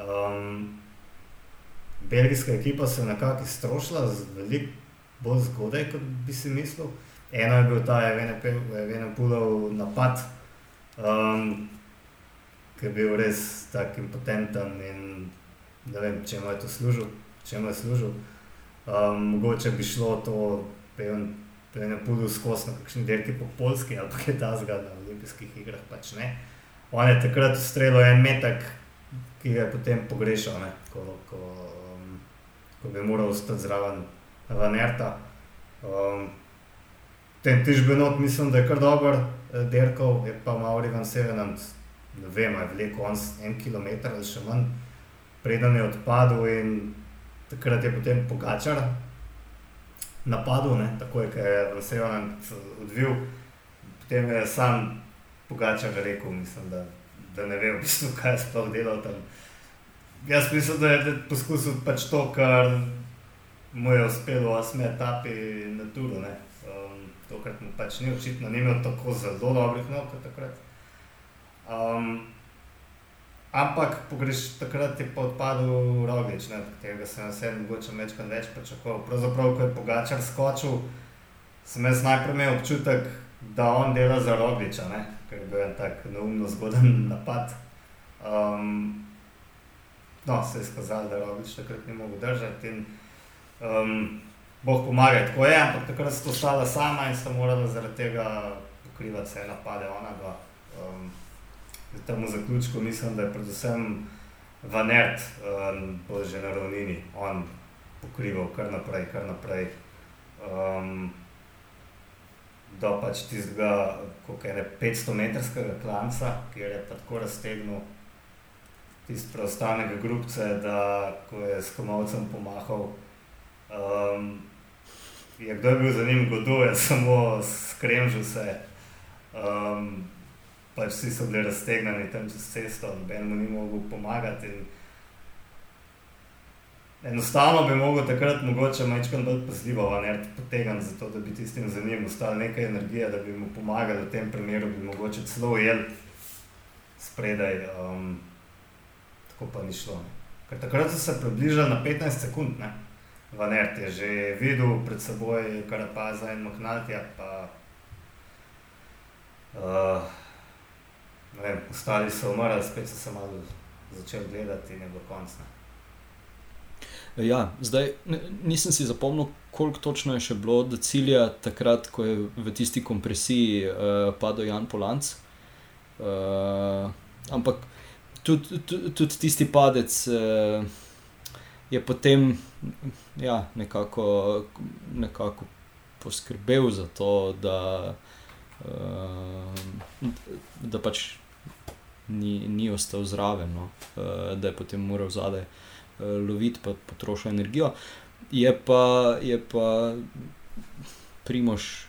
Um, belgijska ekipa se je nekako iztrošila, veliko bolj zgodaj, kot bi si mislil. Eno je bil ta Evene Pulov napad, um, ki je bil res tako impotenten in ne vem, če mu je to služil. Če mu je služil. Um, mogoče bi šlo to, ne pudu skozi na kakšni dirki po Polski ali pa je ta zgolj na olimpijskih igrah. Pač On je takrat ustrelil en metek, ki ga je potem pogrešal, ko, ko, um, ko bi moral ostati zraven Vanerta. Um, Ten tižbenot mislim, da je kar dober eh, derkov, je pa Mauri van Sevenant, ne vem, je veliko, on en kilometr ali še manj, preden je odpadel in takrat je potem pogačar napadel, ne, tako je, ker je van Sevenant odvil, potem je sam pogačar rekel, mislim, da, da ne ve v bistvu, kaj je sploh delal tam. Jaz mislim, da je poskusil pač to, kar mu je uspelo v osmi etapi na Turu. Um, tokrat mu pač ni očitno, ni imel tako zelo dobrih nog kot takrat. Um, ampak pogreš, takrat je pa odpadel Roglič, od katerega sem se mogoče večkrat več pričakoval. Pravzaprav, ko je Pogačar skočil, sem jaz najprej imel občutek, da on dela za Rogliča, ne? ker je bil en tak neumno zgoden napad. Um, no, se je skazalo, da Roglič takrat ni mogel držati. In, um, Bog pomaga, tako je, ampak takrat so ostala sama in so morala zaradi tega pokrivati vse napade. Um, tam v zaključku mislim, da je predvsem Vanert, um, bo že na ravnini, on pokrival kar naprej, kar naprej. Um, Do pač tistega, kako je 500-metrskega klanca, kjer je tako raztegnil tisti preostanek grupce, da ko je s komovcem pomahal, um, je kdo je bil za njim goduje, samo skremžil se. Um, pač vsi so bili raztegnjeni tam čez cesto, noben mu ni mogel pomagati. Enostavno bi mogel takrat mogoče majčkam bolj pazljivo vanert potegan, zato da bi tistim za njim ostala nekaj energije, da bi mu pomagali v tem primeru, bi mogoče celo ujel spredaj. Um, tako pa ni šlo. Ne. Ker takrat so se približali na 15 sekund, ne. Vanert je že videl pred seboj Karapaza in Mahnatija, pa uh, vem, ostali so umrli, spet so se malo začeli gledati in je bilo konc. Ne. Ja, zdaj nisem si zapomnil, koliko točno je še bilo do cilja, takrat, ko je v tisti kompresiji uh, padel Jan Polanc. Uh, ampak tudi, tudi, tudi tisti padec uh, je potem ja, nekako, nekako poskrbel za to, da, uh, da pač ni, ni ostal zraven, no? uh, da je potem moral zadaj uh, loviti in potrošiti energijo. Je pa, je pa Primož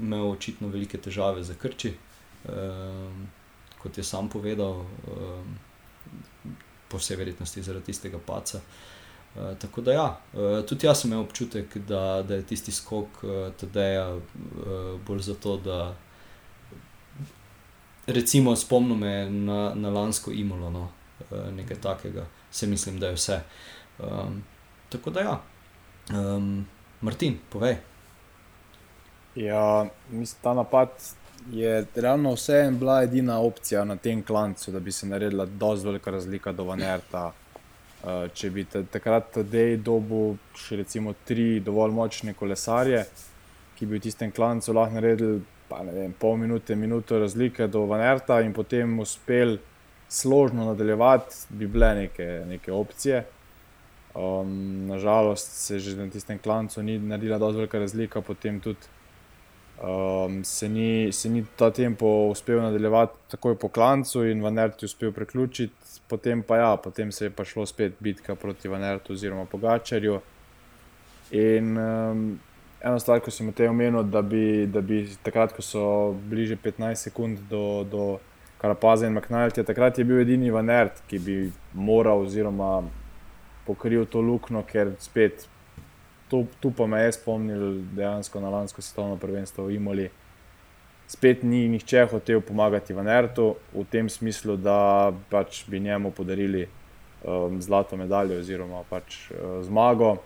imel očitno velike težave za krči. Uh, kot je sam povedal, um, po vsej verjetnosti zaradi tistega paca. Uh, tako da, ja, uh, tudi jaz sem imel občutek, da, da je tisti skok uh, TD-ja uh, bolj zato, da recimo spomnim me na, na lansko imolo, no, uh, nekaj takega, se mislim, da je vse. Um, tako da, ja, um, Martin, povej. Ja, mislim, ta napad je realno vse bila edina opcija na tem klancu, da bi se naredila dovolj velika razlika do Vanerta. Uh, če bi takrat tudi dobil še recimo tri dovolj močne kolesarje, ki bi v tistem klancu lahko naredili pa, vem, pol minute, minuto razlike do Vanerta in potem uspel složno nadaljevati, bi bile neke, neke opcije. Um, nažalost se že na tistem klancu ni naredila dovolj velika razlika, potem tudi Um, se, ni, se ni ta tempo uspel nadaljevati takoj po klancu in Vanerti uspel priključiti, potem pa ja, potem se je pa šlo spet bitka proti Vanertu oziroma Pogačarju. In um, eno stvar, ko sem te omenil, da bi, da bi takrat, ko so bliže 15 sekund do, do Karapaza in McNalty, takrat je bil edini Vanert, ki bi moral oziroma pokril to luknjo, ker spet tu, tu pa me je spomnil dejansko na lansko svetovno prvenstvo v Imoli. Spet ni nihče hotel pomagati Vanertu v tem smislu, da pač bi njemu podarili um, zlato medaljo oziroma pač uh, zmago,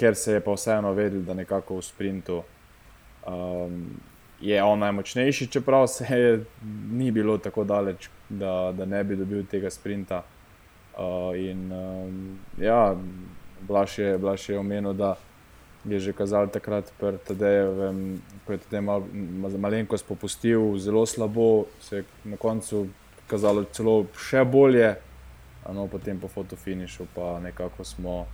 ker se je pa vseeno vedel, da nekako v sprintu um, je on najmočnejši, čeprav se je ni bilo tako daleč, da, da ne bi dobil tega sprinta. Uh, in um, ja, Blaž je, je omenil, da je že kazal takrat, Tadejevem, ko je tudi mal, malenkost popustil, zelo slabo, se je na koncu kazalo celo še bolje, no potem po fotofinišu pa nekako smo,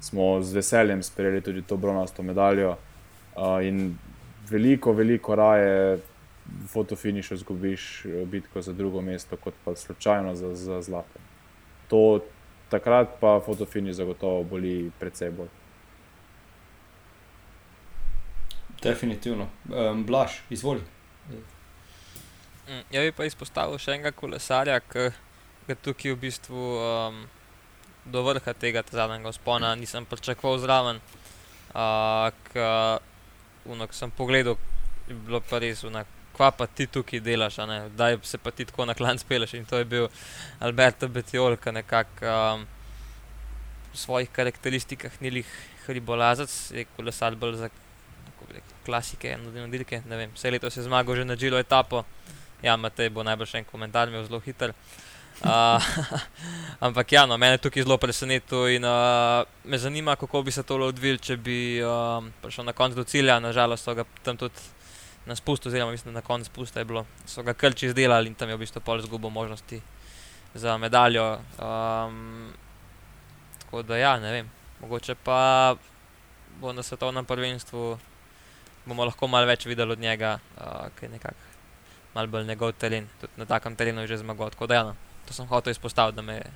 smo z veseljem sprejeli tudi to bronasto medaljo. Uh, in veliko, veliko raje v fotofinišu izgubiš eh, bitko za drugo mesto, kot pa slučajno za, za zlato. To takrat pa fotofiniš zagotovo boli predvsej bolj. Definitivno. Um, Blaž, izvoli. Jaz bi pa izpostavil še enega kolesarja, ki ga tukaj v bistvu um, do vrha tega zadnjega spona nisem pričakoval zraven. Uh, Ko sem pogledal, je bilo pa res, unak, kva pa ti tukaj delaš, da se pa ti tako na klan speleš. In to je bil Alberto Betiol, ki nekako um, v svojih karakteristikah ni lih hribolazec, je kolesar bolj za klasike, eno dirke, vse leto se je zmagal že na Džilo etapo. Ja, Matej bo najbrž en komentar imel zelo hiter. Uh, ampak ja, no, mene tukaj zelo preseneča in uh, me zanima, kako bi se to odvil, če bi um, prišel na konec do cilja. Nažalost, so ga tam tudi na spustu, oziroma mislim, da na koncu spusta je bilo, so ga krči izdelali in tam je v bistvu pol zgubo možnosti za medaljo. Um, tako da ja, ne vem, mogoče pa bo na svetovnem prvenstvu bomo lahko malo več videli od njega, uh, ki je nekako malo bolj njegov teren, tudi na takem terenu je že zmagal. Tako da ja, no, to sem hotel izpostaviti, da me je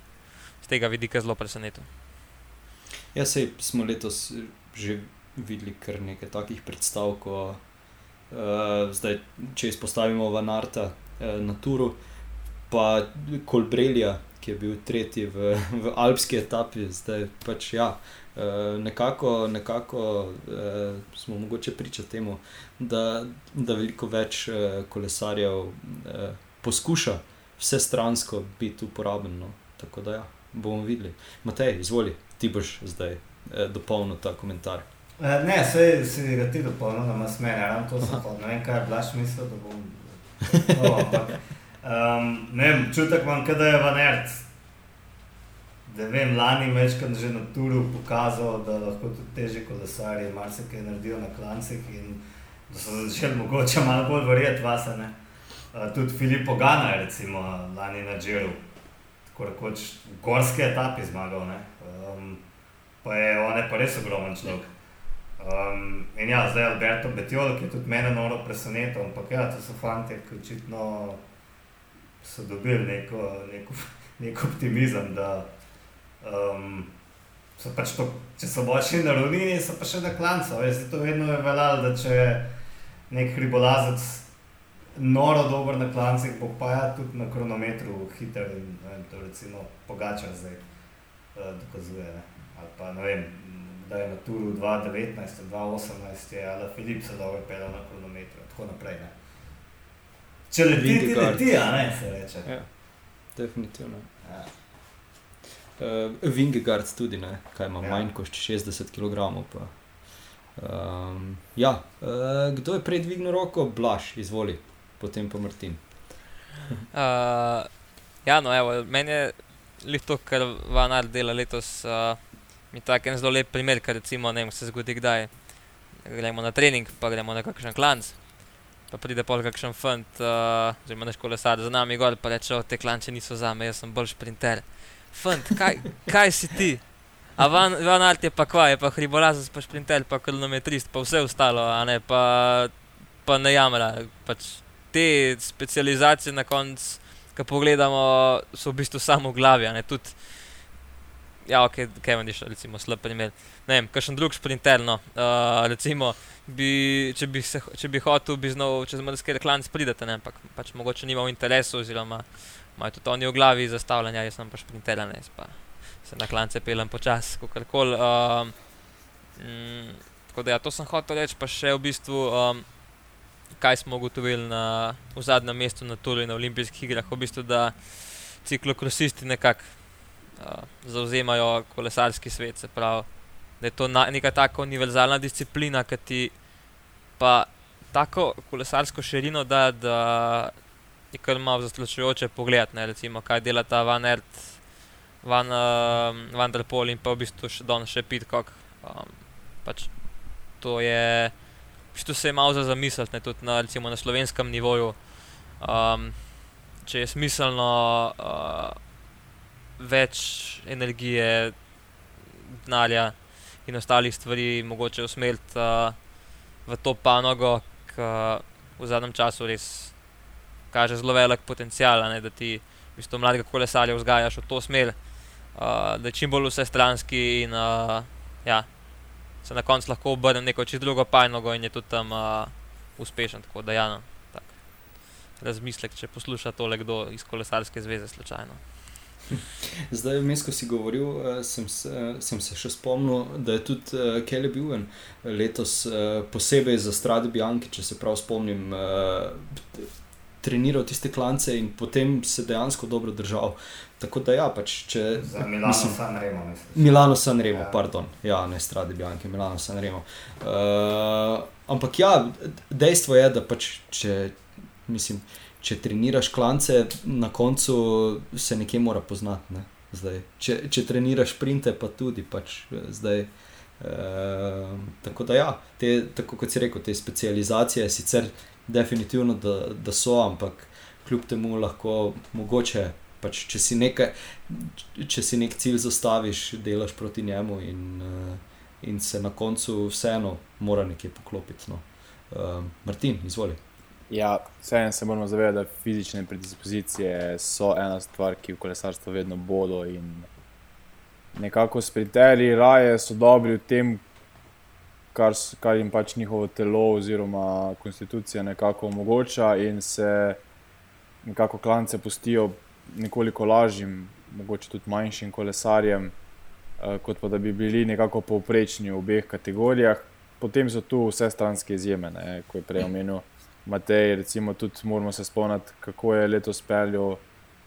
z tega vidika zelo presenetil. Ja, sej smo letos že videli kar nekaj takih predstav, ko uh, zdaj, če izpostavimo Vanarta uh, na Turu, pa Kolbrelja, ki je bil tretji v, v alpski etapi, zdaj pač ja. Uh, nekako nekako uh, smo mogoče priča temu, da, da veliko več uh, kolesarjev uh, poskuša vse stransko biti uporaben. No. Tako da ja, bomo videli. Matej, izvoli, ti boš zdaj uh, dopolnil ta komentar. Uh, ne, se si ga ti dopolnil, da imaš mene, ali to sem pa ne vem, kaj je blaš mislil, da bom. No, ampak, um, ne vem, čutek imam, da je vanert da vem, lani večkrat že na turu pokazal, da lahko tudi teže kolesarji marsikaj naredijo na klancih in da so začeli mogoče malo bolj verjeti vase. Uh, tudi Filipo Gana je recimo lani na Džiru, tako rekoč v gorski etapi zmagal, um, pa je on je pa res ogromen človek. Um, in ja, zdaj Alberto Betiol, ki je tudi mene noro presenetil, ampak ja, to so fanti, ki očitno so dobili neko, neko, neko optimizem, da Um, so pač to, če so boljši na ravnini, so pa še na klancu. Zato vedno je veljalo, da če je nek ribolazec noro dober na klancih, bo pa ja tudi na kronometru hiter in vem, to recimo pogača zdaj uh, dokazuje. Ne? Ali pa ne vem, da je na turu 2019, 2018 je ali Filip se dobro pela na kronometru in tako naprej. Ne? Če leti, ti leti, a ne se reče. Ja, definitivno. Uh, Vingegard tudi, ne? kaj ima ja. manj kot 60 kg. Pa. Um, ja, uh, kdo je prej dvignil roko, Blaž, izvoli, potem pa Martin. uh, ja, no, evo, meni je to, kar Vanar dela letos, uh, mi tako en zelo lep primer, kar recimo, ne vem, se zgodi kdaj. Gremo na trening, pa gremo na kakšen klanc. Pa pride pol kakšen fant, uh, neš kolesar za nami gor, pa reče, te klanče niso za me, jaz sem bolj sprinter fant, kaj, kaj si ti? A van, van alt je pa kva, je pa hribolaz, pa šprinter, pa kilometrist, pa vse ostalo, a ne pa, pa ne jamra. Pač te specializacije na koncu, ko pogledamo, so v bistvu samo v glavi, a ne tudi. Ja, ok, kaj imaš, recimo, slab primer. Ne vem, kakšen drug šprinter, no, uh, recimo, bi, če, bi se, če bi hotel, bi znal čez mrzke reklame pridati, ne, ampak pač mogoče nima v interesu oziroma imajo tudi oni v glavi zastavljanja, jaz sem pač printeran, jaz pa se na klance pelem počasi, kako koli. Um, mm, tako da ja, to sem hotel reči, pa še v bistvu, um, kaj smo ugotovili na, v zadnjem mestu na Tulu in na olimpijskih igrah, v bistvu, da ciklokrosisti nekako uh, zauzemajo kolesarski svet, se pravi, da je to na, neka taka univerzalna disciplina, ki ti pa tako kolesarsko širino da, da je kar malo zastrašujoče pogled, ne, recimo, kaj dela ta Van Ert, Van, uh, Van der Pol in pa v bistvu še Don še Pitcock. Um, pač to je, v bistvu se je malo za zamisliti, ne, tudi na, recimo, na slovenskem nivoju. Um, če je smiselno uh, več energije, denarja in ostalih stvari mogoče usmeriti uh, v to panogo, ki v zadnjem času res kaže zelo velik potencial, ne, da ti v bistvu mladega kolesarja vzgajaš v to smer, uh, da je čim bolj vse stranski in uh, ja, se na koncu lahko obrne neko čisto drugo pajnogo in je tudi tam uh, uspešen. Tako da, ja, no, tak. razmislek, če posluša tole kdo iz kolesarske zveze slučajno. Zdaj, vmes, ko si govoril, eh, sem se, sem se še spomnil, da je tudi Kelly Buven letos uh, posebej za Strade Bianchi, če se prav spomnim, treniral tiste klance in potem se dejansko dobro držal. Tako da, ja, pač, če. Za Milano mislim, San Remo, mislim. Milano San Remo, ja. pardon. Ja, ne Strade Bianchi, Milano San Remo. Uh, ampak ja, dejstvo je, da pač, če, mislim če treniraš klance, na koncu se nekje mora poznati. Ne? Zdaj, če, če treniraš printe, pa tudi. Pač, zdaj, uh, tako da, ja, te, tako kot si rekel, te specializacije sicer definitivno da, da so, ampak kljub temu lahko mogoče. Pač, če, si nekaj, če si nek cilj zastaviš, delaš proti njemu, in, uh, in se na koncu vseeno mora nekaj poklopiti. No. Uh, Martin, izvolite. Ja, vseeno se moramo zavedati, da fizične predispozicije so ena stvar, ki v kolesarstvu vedno bodo. Nekako sprinteri raje so dobri v tem, kar, kar jim pač njihovo telo oziroma konstitucija nekako omogoča, in se nekako klance pustijo nekoliko lažjim, mogoče tudi manjšim kolesarjem, eh, kot pa da bi bili nekako povprečni v obeh kategorijah. Potem so tu vse stranske izjeme, ne, kot je prej omenil. Matej, recimo, tudi moramo se spomniti, kako je letos peljal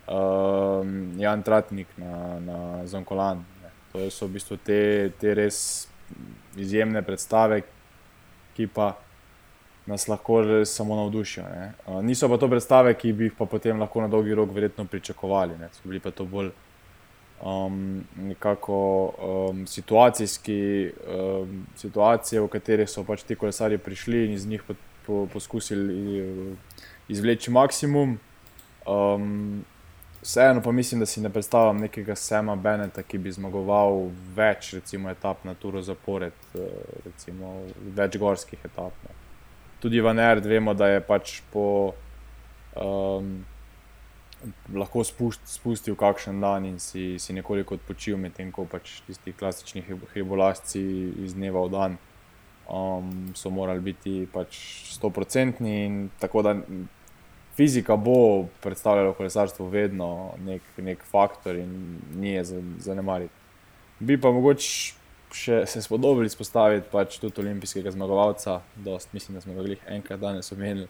um, Jan Tratnik na, na Zonkolan. To so v bistvu te, te res izjemne predstave, ki pa nas lahko samo navdušijo. Uh, niso pa to predstave, ki bi jih pa potem lahko na dolgi rok verjetno pričakovali. Ne? So bili pa to bolj um, nekako um, situacijski, um, situacije, v katerih so pač ti kolesari prišli in iz njih potem po, poskusili eh, izvleči maksimum. Um, vseeno pa mislim, da si ne predstavljam nekega Sema Beneta, ki bi zmagoval več recimo, etap na turo zapored, eh, recimo več gorskih etap. Ne. Tudi v Nerd vemo, da je pač po. Um, Lahko spustil kakšen dan in si, si nekoliko odpočil, medtem ko pač tisti klasični hribolasci iz dneva v dan um, so morali biti pač 100-odstotni. Tako da fizika bo predstavljala kolesarstvo vedno nek, nek faktor in ni je zanemariti. Bi pa mogoče še se spodobili izpostaviti pač tudi olimpijskega zmagovalca, dost, mislim, da smo ga enkrat danes omenili.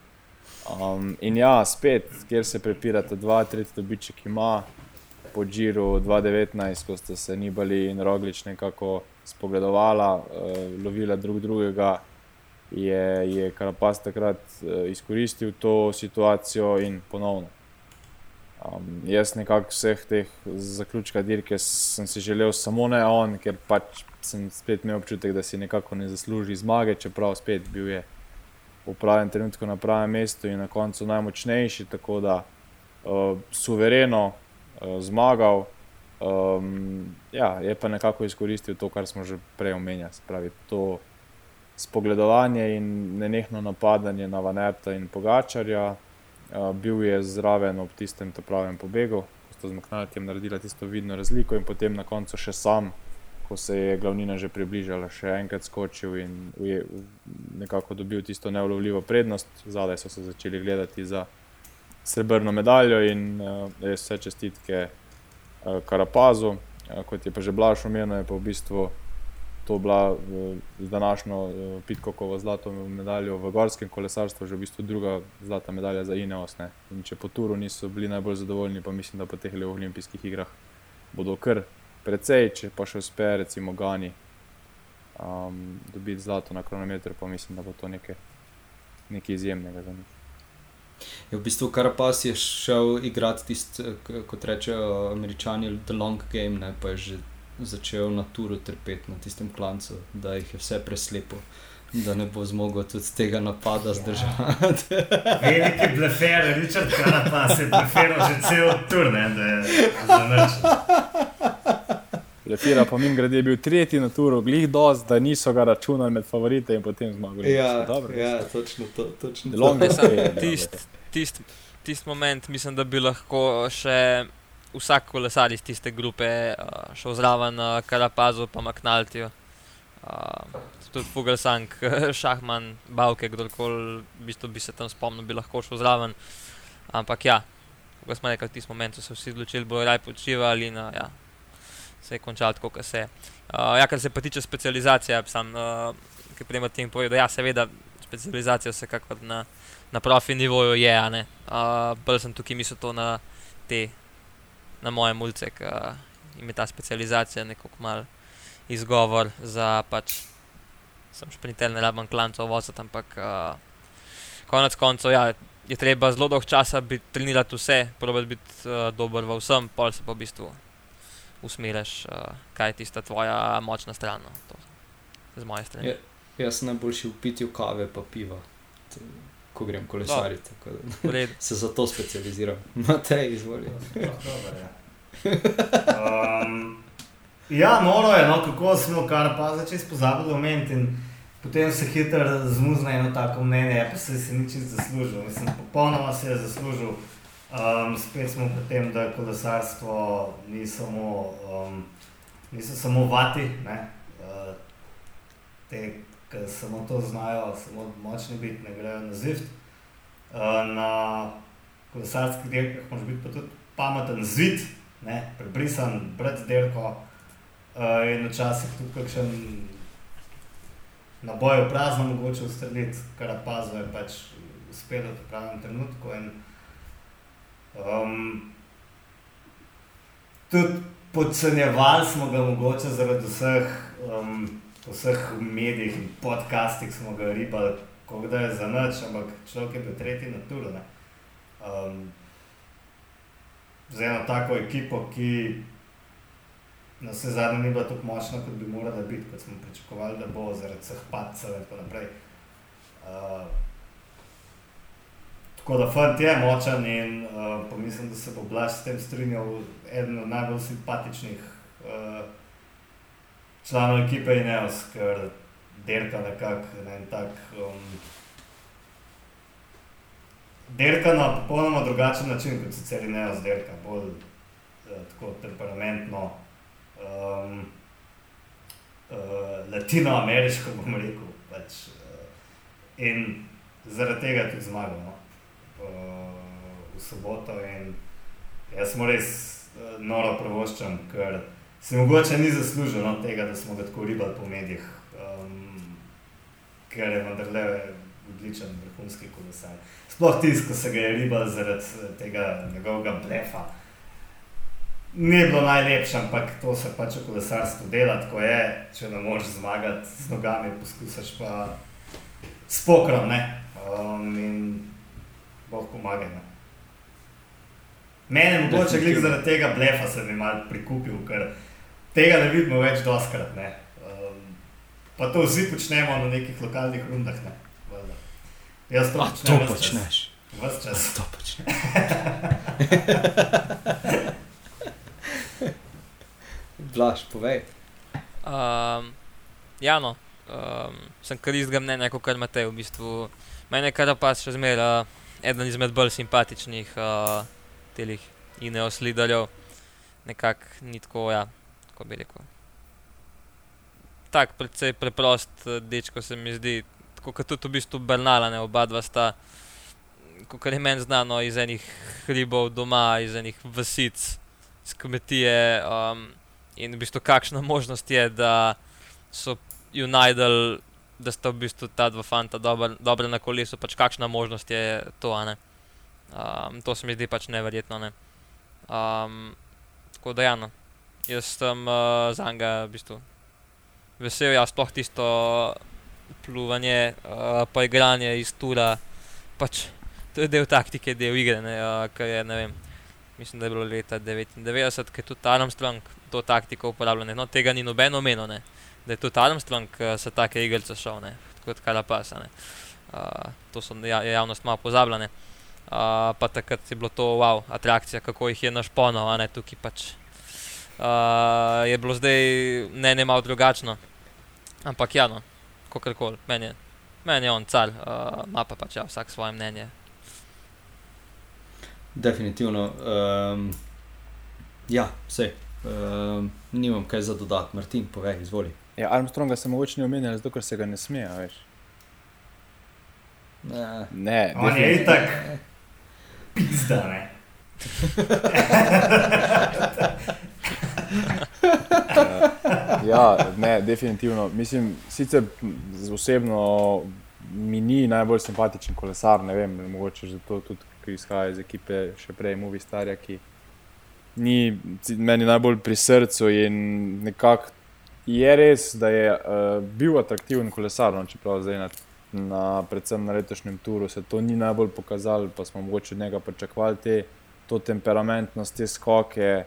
Um, in ja, spet, kjer se prepirate, dva, tretji dobiček ima. Po Džiru 2019, ko ste se Nibali in Roglič nekako spogledovala, uh, lovila drug drugega, je, je Karapas takrat uh, izkoristil to situacijo in ponovno. Um, jaz nekako vseh teh zaključka dirke sem si želel samo ne on, ker pač sem spet imel občutek, da si nekako ne zasluži zmage, čeprav spet bil je v pravem trenutku na pravem mestu in na koncu najmočnejši, tako da uh, suvereno uh, zmagal. Um, ja, je pa nekako izkoristil to, kar smo že prej omenjali, pravi to spogledovanje in nenehno napadanje na Vanerta in Pogačarja. Uh, bil je zraven ob tistem pravem pobegu, ko sta z Maknatijem naredila tisto vidno razliko, in potem na koncu še sam, ko se je glavnina že približala, še enkrat skočil in je nekako dobil tisto neulovljivo prednost. Zadaj so se začeli gledati za srebrno medaljo in uh, vse čestitke. Eh, Karapazu, eh, kot je pa že Blaž omenil, je pa v bistvu to bila z današnjo eh, Pitkokovo zlato medaljo v gorskem kolesarstvu, že v bistvu druga zlata medalja za Ineos. Ne. In če po turu niso bili najbolj zadovoljni, pa mislim, da po teh olimpijskih igrah bodo kar precej, če pa še uspe, recimo Gani, um, dobiti zlato na kronometru, pa mislim, da bo to nekaj, nekaj izjemnega za njih. Je v bistvu Karapas je šel igrati tisto, kot rečejo američani, the long game, ne, pa je že začel na turu trpeti na tistem klancu, da jih je vse preslepo. Da ne bo zmogel tudi tega napada ja. zdržati. Veliki blefer, Richard Karapas je bleferil že cel tur, ne, da je za noč. Lefira pa mim grede je bil tretji na turu, glih dost, da niso ga računali med favorite in potem zmagali. Ja, Dobro, ja točno to. Točno to. ja, Tisti tist, tist moment, mislim, da bi lahko še vsak kolesar iz tiste grupe uh, šel zraven uh, Karapazu, pa Maknaltiju. Uh, tudi Fugelsang, Šahman, Bavke, kdorkoli v bistvu bi se tam spomnil, bi lahko šel zraven. Ampak ja, kot smo rekli, v tistem momentu so vsi odločili, bojo raj počivali in uh, ja, se je končalo tako, kot se je. Uh, ja, kar se pa tiče specializacije, sam, uh, ki prej tem povedal, ja, seveda, specializacija vsekakor na, na profi nivoju je, a ne. Uh, bolj sem tukaj mislil to na te, na moje mulce, ki jim je ta specializacija nekako mal izgovor za pač, sem šprinter, ne rabim klancov voziti, ampak uh, konec koncev, ja, je treba zelo dolgo časa biti, trenirati vse, probati biti uh, dober v vsem, pol se pa v bistvu usmeriš, uh, kaj je tista tvoja močna stran. No, to, z moje strani. Ja. Jaz sem najboljši v pitju kave pa piva, t- ko grem kolesariti. tako. Se za to specializiram. Matej, izvoli. Dober, ja. Um, ja, noro je, no, kako smo kar pa začeli pozabiti omeniti potem se hitro zmuzne eno tako mnenje, ja, pa se je nič zaslužil. Mislim, popolnoma se je zaslužil. Um, spet smo pri tem, da kolesarstvo ni samo, um, niso samo vati, ne, uh, te, ki samo to znajo, samo močni biti, ne grejo na zift. Uh, na kolesarskih dirkah moraš biti pa tudi pameten zid, ne, prebrisan, brez derko uh, in včasih tudi kakšen naboj v prazno mogoče ustreliti, kar pazo je pač uspelo v pravem trenutku. In, um, tudi podcenjevali smo ga mogoče zaradi vseh, um, vseh medijih in podcastih smo ga ribali, kot da je za noč, ampak človek je bil tretji na turu. ne. Um, z eno tako ekipo, ki na vse zadnje ni bila tako močna, kot bi morala biti, kot smo pričakovali, da bo zaradi vseh padcev in tako naprej. Uh, tako da fant je močen in uh, pomislim, da se bo Blaž s tem strinjal, eden od najbolj simpatičnih uh, članov ekipe Ineos, ker derka nekako na en tak. Um, Derka na popolnoma drugačen način, kot sicer ne zderka, bolj eh, tako temperamentno, um, uh, latinoameriško, bom rekel. Pač, uh, in zaradi tega tudi zmagal no? uh, v soboto. Jaz mu res uh, noro pravoščam, ker se mogoče ni zaslužil no, tega, da smo ga tako ribali po medijih, um, ker je vendarle odličen vrhunski kolesar. Sploh tisto, ko se ga je ribal zaradi eh, tega njegovega blefa. Ni bilo najlepše, ampak to se pač v kolesarstvu dela, tako je. Če ne moreš zmagati z nogami, poskusiš pa s pokrom. ne. Um, in Bog pomaga. Ne. Mene mogoče glih zaradi tega blefa se mi mal prikupil, ker tega ne vidimo več doskrat. Ne. Um, pa to vsi počnemo na nekih lokalnih rundah. Ne. Valjda. Jaz to A počnem to ves čas. počneš. Ves A čas. to počneš. Blaž, povej. Um, ja, no, um, sem kar istega mnenja kot kar Matej. V bistvu. Mene je kar pa še zmeraj uh, eden izmed bolj simpatičnih uh, telih ineos liderjev. Nekako ni tako, ja, kako bi rekel. Tak, precej preprost uh, dečko se mi zdi, tako kot tudi v bistvu Bernala, ne oba dva sta, kot je meni znano, iz enih hribov doma, iz enih vasic, iz kmetije. Um, In v bistvu kakšna možnost je, da so ju najdel, da sta v bistvu ta dva fanta dobra, dobra na kolesu, pač kakšna možnost je to, a ne. Um, to se mi zdi pač neverjetno, ne. Um, tako da ja, no. Jaz sem uh, za njega v bistvu vesel, ja, sploh tisto pluvanje, uh, pa igranje iz tura, pač to je del taktike, del igre, ne, uh, kar je, ne vem, mislim, da je bilo leta 99, ki je tudi Armstrong to taktiko uporabljal. ne. No, tega ni nobeno omenil, ne. da je tudi Armstrong uh, se take igrice šel, ne. kot Karapasa. Ne. Uh, to so ja, javnost malo pozabljene. Uh, pa takrat je bilo to wow, atrakcija, kako jih je našponal, a ne tukaj pač Uh, je bilo zdaj mnenje malo drugačno. Ampak ja, no, kako koli, meni je, meni je on car, uh, ima pa pač ja, vsak svoje mnenje. Definitivno. Um, ja, vse. Um, nimam kaj za dodati, Martin, povej, izvoli. Ja, Armstronga se mogoče ne omenja, zato ker se ga ne sme, a veš. Ne. Ne, On je itak pizda, ne. Ja, ne, definitivno. Mislim, sicer osebno mi ni najbolj simpatičen kolesar, ne vem, mogoče zato tudi, ker izhaja iz ekipe še prej, Movi Starja, ki ni meni najbolj pri srcu in nekako je res, da je uh, bil atraktiven kolesar, no, čeprav zdaj na, na, predvsem na letošnjem turu se to ni najbolj pokazalo, pa smo mogoče od njega pričakovali te, to temperamentnost, te skoke.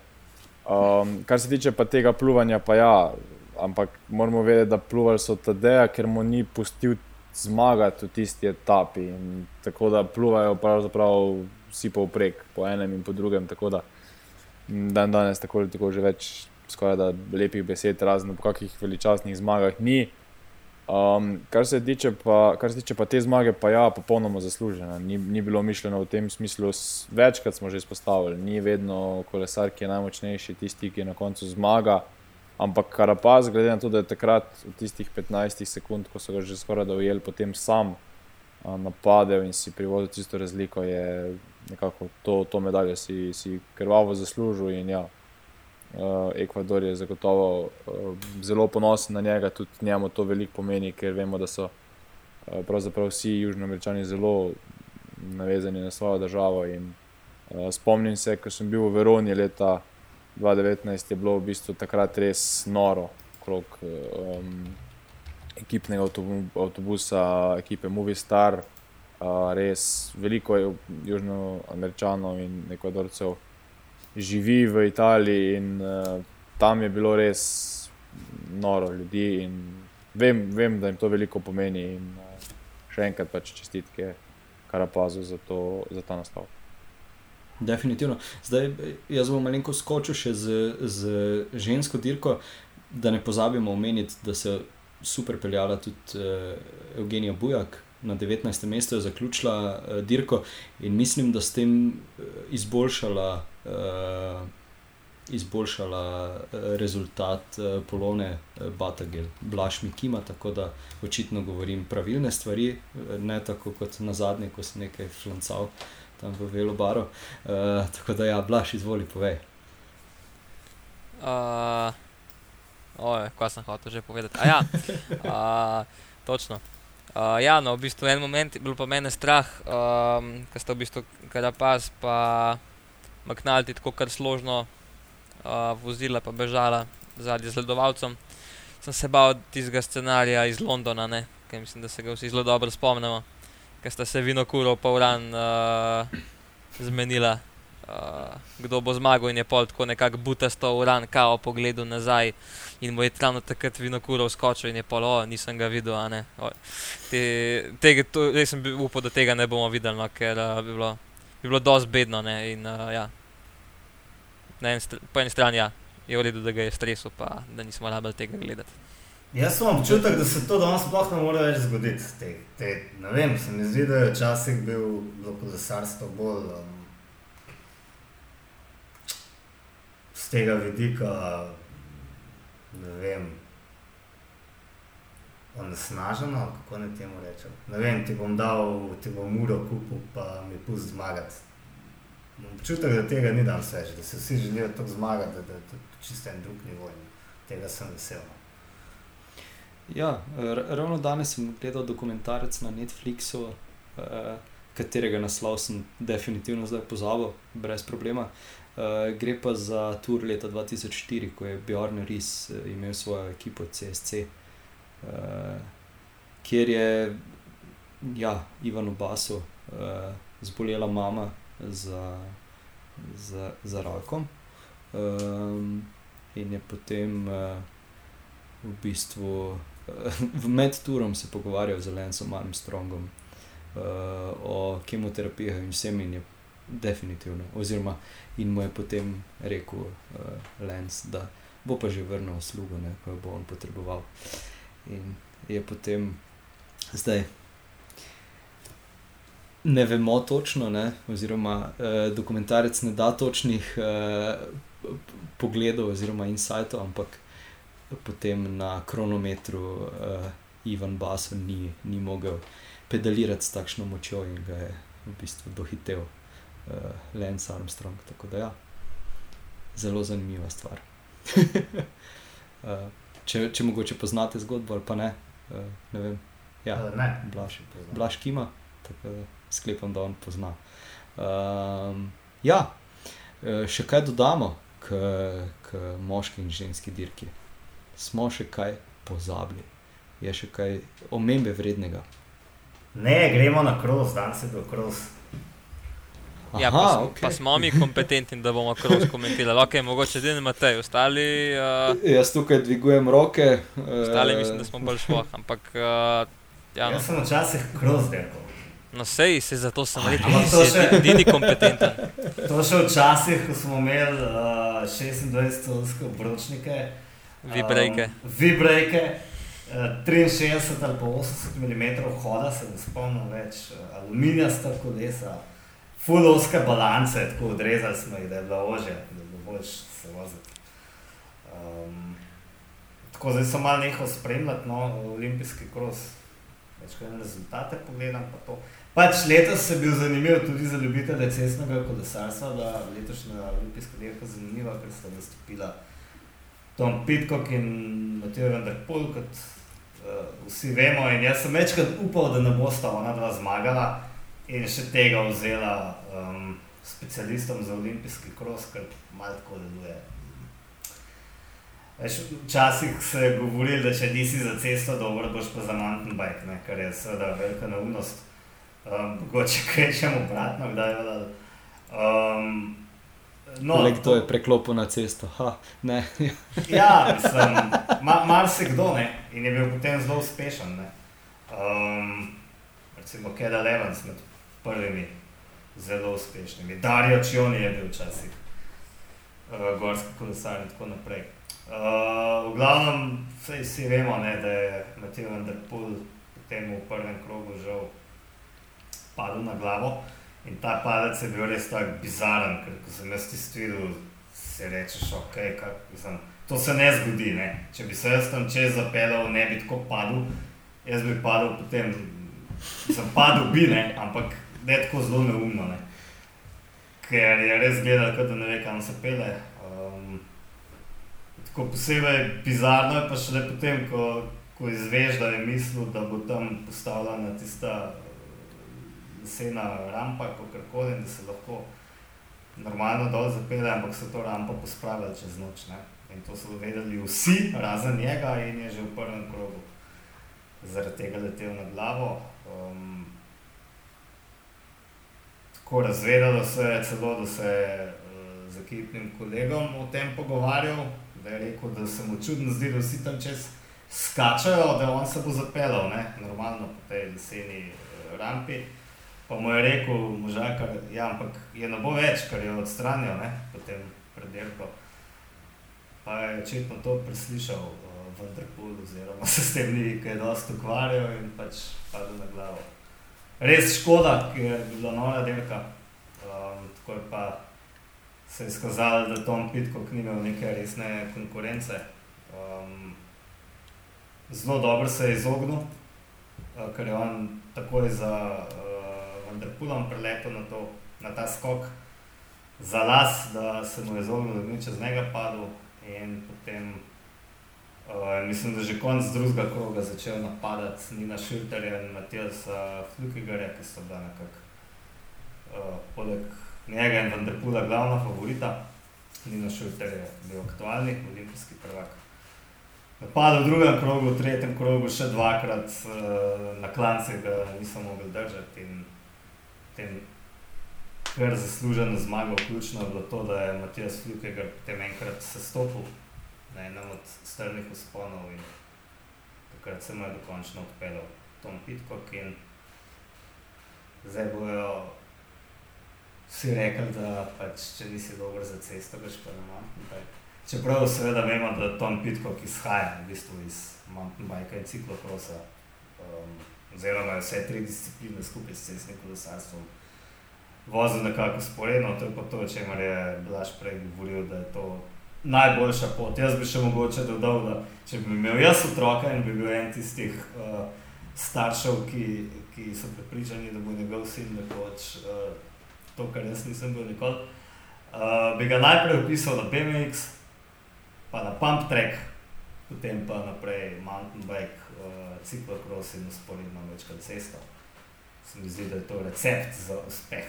Um, kar se tiče pa tega pluvanja, pa ja, ampak moramo vedeti, da pluvali so Tadeja, ker mu ni pustil zmagati v tisti etapi. In tako da pluvajo pravzaprav vsi povprek, po enem in po drugem. Tako da dan danes tako ali tako že več skoraj da lepih besed, razen po kakih veličastnih zmagah ni. Um, kar, se pa, kar se tiče pa te zmage, pa ja, popolnoma zaslužena. Ni, ni bilo mišljeno v tem smislu, večkrat smo že izpostavili, ni vedno kolesar, ki je najmočnejši, tisti, ki na koncu zmaga. Ampak Karapaz, glede na to, da je takrat v tistih 15 sekund, ko so ga že skoraj da ujeli, potem sam a, napadel in si privozil tisto razliko, je nekako to, to medaljo si, si krvavo zaslužil. In ja, uh, Ekvador je zagotovo uh, zelo ponosen na njega, tudi njemu to veliko pomeni, ker vemo, da so uh, pravzaprav vsi južnoameričani zelo navezani na svojo državo. In, uh, spomnim se, ko sem bil v Veroni leta 2019, je bilo v bistvu takrat res noro okrog um, ekipnega avtobu- avtobusa, ekipe Movistar. Uh, res veliko je južnoameričanov in ekvadorcev živi v Italiji in uh, tam je bilo res noro ljudi. Vem, vem, da jim to veliko pomeni in uh, še enkrat pač čestitke Karapazu za, to, za ta nastav. Definitivno. Zdaj, jaz bom malo skočil še z, z žensko dirko, da ne pozabimo omeniti, da se je super peljala tudi uh, Evgenija Bujak. Na 19. mestu je zaključila uh, dirko in mislim, da s tem uh, izboljšala, uh, izboljšala uh, rezultat uh, Polone Batagel, Blaž Mikima, tako da očitno govorim pravilne stvari, ne tako kot na zadnje, ko sem nekaj flancal tam v Velobaru. Uh, tako da, ja, Blaž, izvoli, povej. Uh, oj, kaj sem hotel že povedati. A ja, uh, točno. Uh, ja, no, v bistvu en moment je bilo pa mene strah, um, ker sta v bistvu Karapaz pa Maknalti tako kar složno uh, vozila pa bežala zadnji zledovalcem. Sem se bal tistega scenarija iz Londona, ne, ker mislim, da se ga vsi zelo dobro spomnimo, ker sta se vinokuro pa uran uh, zmenila. Uh, kdo bo zmagal, in je pol tako nekako butasto uran, kao pogledal nazaj, in mu je tam takrat vinokuro skočil, in je pol, o, nisem ga videl, a ne. O, te, tega, to, res sem upal, da tega ne bomo videli, no, ker uh, bi bilo, bi bilo dosti bedno, ne, in uh, ja. Na en po eni strani ja, je v redu, da ga je stresil, pa da nismo rabili tega gledati. Jaz sem občutek, da se to danes sploh ne more več zgoditi. Te, te, ne vem, se mi zdi, da je včasih bil, kolesarstvo bolj um, z tega vidika, ne vem, onesnaženo, kako ne temu rečem. Ne vem, ti bom dal, ti bom uro kupil, pa mi pusti zmagati. Občutek, da tega ni danes več, da se vsi želijo tako zmagati, da, da je to čisto en drug nivo. in Tega sem vesel. no. Ja, ravno danes sem gledal dokumentarec na Netflixu, uh, katerega naslov sem definitivno zdaj pozabil, brez problema. Uh, gre pa za tur leta 2004, ko je Bjorn Ries uh, imel svojo ekipo CSC, uh, kjer je ja, Ivanu Basu uh, zbolela mama za, za, za rakom. Um, in je potem uh, v bistvu v medturom se pogovarjal z Lensom Armstrongom uh, o kemoterapijah in vsem, in je definitivno. Oziroma, in mu je potem rekel uh, Lens, da bo pa že vrnil ne, ko jo bo on potreboval. In je potem zdaj. Ne vemo točno, ne? oziroma eh, dokumentarec ne da točnih eh, pogledov oziroma insightov, ampak potem na kronometru eh, Ivan Baso ni, ni mogel pedalirati s takšno močjo in ga je v bistvu dohitel uh, Lance Armstrong. Tako da, ja, zelo zanimiva stvar. uh, če, če mogoče poznate zgodbo ali pa ne, uh, ne vem. Ja, ne, Blaž, Blaž Kima, tako da sklepam, da on pozna. Um, ja, še kaj dodamo k, k moški in ženski dirki. Smo še kaj pozabili, je še kaj omembe vrednega. Ne, gremo na kros, danes je bil kros. Ja, pa, Aha, okay. pa smo mi kompetentni, da bomo kros komentirali. Ok, mogoče edini Matej, ostali. Uh, Jaz tukaj dvigujem roke. Ostali uh, mislim, da smo bolj šlo. Ampak. Uh, ja, no. Jaz sem včasih kros delal. No, sej si zato sem rekel, da si edini kompetenten. To še včasih, ko smo imeli uh, 26-odstotne obročnike. Vibrejke. Um, Vibrejke. 63 ali pa 80 mm hoda, se ne spomnim več, aluminija sta kolesa, fulovske balance, tako odrezali smo jih, da je bilo ože, da je bilo boljš se voziti. Um, tako zdaj sem malo nehal spremljati no, olimpijski kros, večkrat na rezultate pogledam pa. Pač letos je bil zanimiv tudi za ljubitelje cestnega kolesarstva, da letošnja olimpijska dirka zanimiva, ker sta nastopila Tom Pitcock in Mateo Vanderpool, kot uh, vsi vemo. In jaz sem večkrat upal, da ne bosta ona dva zmagala in še tega vzela um, specialistom za olimpijski kros, ker malo tako deluje. Včasih se je govorilo, da če nisi za cesto, dobro boš pa za mountain bike, ne? kar je seveda velika neumnost. Um, mogoče um, še obratno, kdaj je bilo. Um, No, Le kdo je preklopil na cesto? Ha, ja, mislim, ma, marsikdo ne in je bil potem zelo uspešen. Um, recimo Keda Levens med prvimi zelo uspešnimi, Darijo Čioni je bil včasih, uh, gorski kolesar in tako naprej. Uh, v glavnem, vse vsi vemo, ne, da je Matej Vanderpool potem v prvem krogu žal padel na glavo. In ta padec je bil res tako bizaren, ker ko sem jaz tisti videl, si rečeš, ok, kako, to se ne zgodi. Ne? Če bi se jaz tam čez zapeljal, ne bi tako padel, jaz bi padel potem, sem padel bi, ne? ampak ne tako zelo neumno. Ne? Ker je res gledal, da ne ve, kam se pele. Um, tako posebej bizarno je pa šele potem, ko, ko izveš, da je mislil, da bo tam postavljena tista lesena rampa, kako koli, da se lahko normalno dol zapelje, ampak so to rampo pospravili čez noč. Ne? In to so vedeli vsi, razen njega, in je že v prvem krogu zaradi tega letel na glavo. Um, tako razvedelo se je celo, da se je uh, z ekipnim kolegom o tem pogovarjal, da je rekel, da se mu čudno zdi, da vsi tam čez skačajo, da on se bo zapeljal, normalno po tej leseni uh, rampi. Pa mu je rekel, možakar, ja, ampak je ne bo več, kar je odstranil, ne, potem predelko. Pa je očitno to preslišal uh, v Andrpulu, oziroma se s tem ni kaj dosti ukvarjal in pač padel na glavo. Res škoda, ker je bila nova delka, um, tako je pa se je skazalo, da Tom Pitcock ni imel neke resne konkurence. Um, zelo dobro se je izognil, uh, ker je on takoj za uh, Andrpulom preletel na, to, na ta skok za las, da se mu je izognil, da ni čez njega padel. In potem, uh, mislim, da že konec drugega kroga začel napadati Nina Šilterja in Matijasa Flukigarja, ki so bila nekako uh, poleg njega in Andrpula glavna favorita. Nina Šilter je bil aktualni olimpijski prvak. Napadal v drugem krogu, v tretjem krogu, še dvakrat uh, na klance, ga nisem mogel držati tem kar zasluženo zmago, ključno je bilo to, da je Matijas Flukegar potem enkrat sestopil na enem od strmih usponov in takrat se mu je dokončno odpeljal Tom Pitcock in zdaj bojo vsi rekli, da pač, če nisi dober za cesto, greš pa na mountain bike. Čeprav seveda vemo, da Tom Pitcock izhaja v bistvu iz mountain bike in ciklokrosa, um, oziroma vse tri discipline skupaj s cestnim kolesarstvom. Vozil nekako sporedno, to je pa to, o čemer je Blaž prej govoril, da je to najboljša pot. Jaz bi še mogoče dodal, da če bi imel jaz otroka in bi bil en tistih uh, staršev, ki, ki so pripričani, da bo njegov sin nekoč uh, to, kar jaz nisem bil nikoli, uh, bi ga najprej opisal na BMX, pa na pump track, potem pa naprej mountain bike, uh, ciklocross in usporedno večkrat cesto. Se mi zdi, da je to recept za uspeh.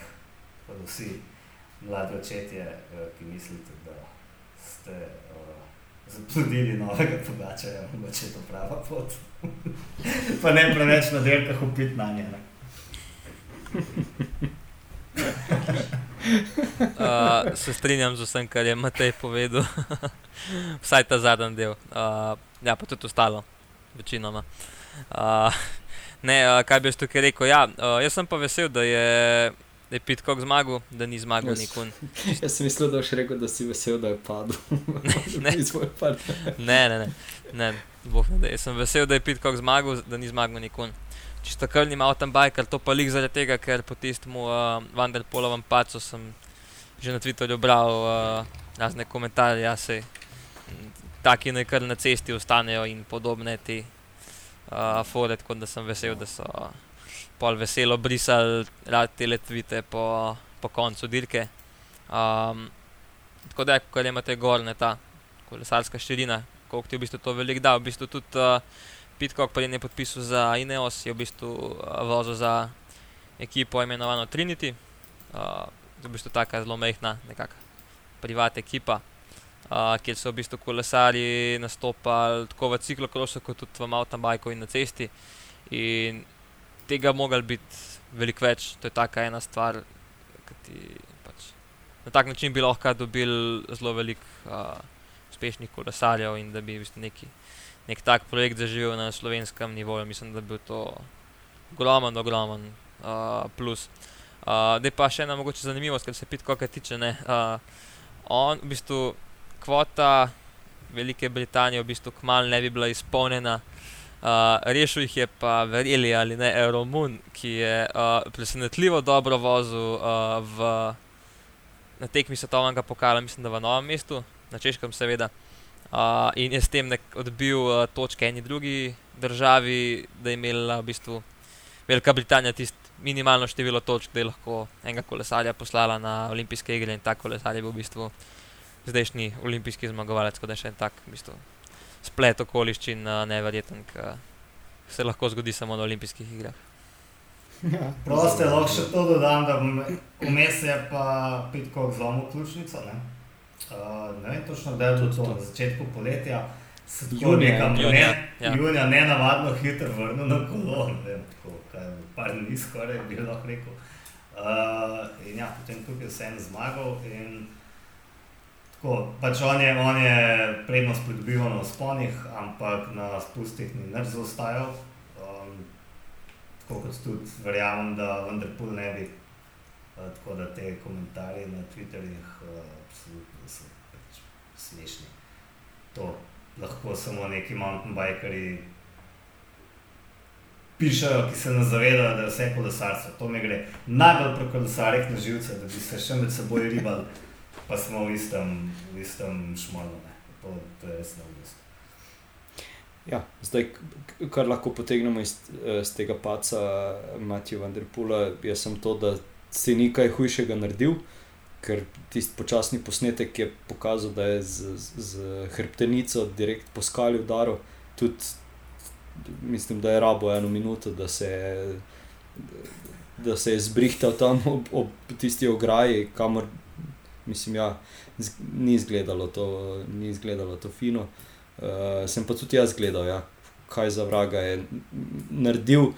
Mladi očetje, ki mislite, da ste uh, zaplodili novega pogačaja, mogoče je to prava pot. pa ne preveč na delkah upit na nje. Uh, se strinjam z vsem, kar je Matej povedal, vsaj ta zadnji del, uh, ja, pa tudi ostalo, večinoma. Uh, ne, uh, kaj bi jaz tukaj rekel? Ja, uh, jaz sem pa vesel, da je da je Pitkok zmagal, da ni zmagal Jaz- nikoli. Jaz sem mislil, da boš rekel, da si vesel, da je padel. Ne. Pad. Ne, ne, ne, ne, boh ne da. Jaz sem vesel, da je Pitkok zmagal, da ni zmagal nikoli. Čisto kar ni mountain biker, to pa lik zaradi tega, ker po tistem uh, Vanderpolovem pacu sem že na Twitterju bral uh, razne komentarje, ja se taki naj kar na cesti ostanejo in podobne te uh, fore, tako da sem vesel, da so pol veselo brisali te letvite po, po koncu dirke. Um, tako da, ko imate gor, ne ta kolesarska širina, koliko ti v bistvu to veliko da. V bistvu tudi uh, Pitcock prej je podpisal za Ineos, je v bistvu uh, vozil za ekipo imenovano Trinity, uh, v bistvu taka zelo mehna, nekakšna privatna ekipa, uh, kjer so v bistvu kolesari nastopali tako v ciklokrosu, kot tudi v bikeu in na cesti. In tega mogli biti veliko več, to je taka ena stvar, ki ti pač na tak način bi lahko dobili zelo veliko uh, uspešnih kolesarjev in da bi v bistvu neki, nek tak projekt zaživel na slovenskem nivoju. Mislim, da bi bil to ogromen, ogromen uh, plus. Uh, da je pa še ena mogoče zanimivost, kar se Pitcocka tiče. Ne, uh, on, v bistvu, kvota Velike Britanije v bistvu kmalu ne bi bila izpolnjena. Uh, rešil jih je pa, verjeli ali ne, Romun, ki je uh, presenetljivo dobro vozil uh, v, na tekmi svetovnega pokala, mislim, da v novem mestu, na češkem, seveda. Uh, in je s tem odbil uh, točke eni drugi državi, da je imela v bistvu Velika Britanija tisto minimalno število točk, da je lahko enega kolesarja poslala na olimpijske igre in ta kolesar je bil v bistvu zdajšnji olimpijski zmagovalec, da je še en tak v bistvu splet okoliščin uh, neverjeten, ki se lahko zgodi samo na olimpijskih igrah. Proste, lahko še to dodam, da vmes je pa Pitcock zlomil ključnico. Ne, uh, ne vem točno, da je bilo to na začetku poletja. Se tako Junija, nekam junija, ne, ja. junija nenavadno hitro vrnil na kolo, ne vem, tako, kaj, par dni skoraj bi lahko rekel. Uh, in ja, potem tukaj vseeno zmagal in tako, pač on je, on je prednost pridobival na sponih, ampak na spustih ni nič zaostajal. Um, tako kot tudi verjamem, da vendar pol ne bi. Uh, tako da te komentarje na Twitterjih uh, absolutno so pač smešni. To lahko samo neki mountain bikeri pišejo, ki se ne zavedajo, da je vse kolesarstvo. To mi gre najbolj pri kolesarjih na živce, da bi se še med seboj ribali, pa smo v istem, v istem ne. To, to je res neumestno. Ja, zdaj, kar lahko potegnemo iz, eh, iz tega paca Matija Vanderpula, je samo to, da si ni kaj hujšega naredil, ker tisti počasni posnetek je pokazal, da je z, z, z hrbtenico direkt po skali udaril. Tudi mislim, da je rabo eno minuto, da se je, da se je zbrihtal tam ob, ob tisti ograji, kamor mislim, ja, ni izgledalo to, ni izgledalo to fino. Uh, sem pa tudi jaz gledal, ja, kaj za vraga je naredil,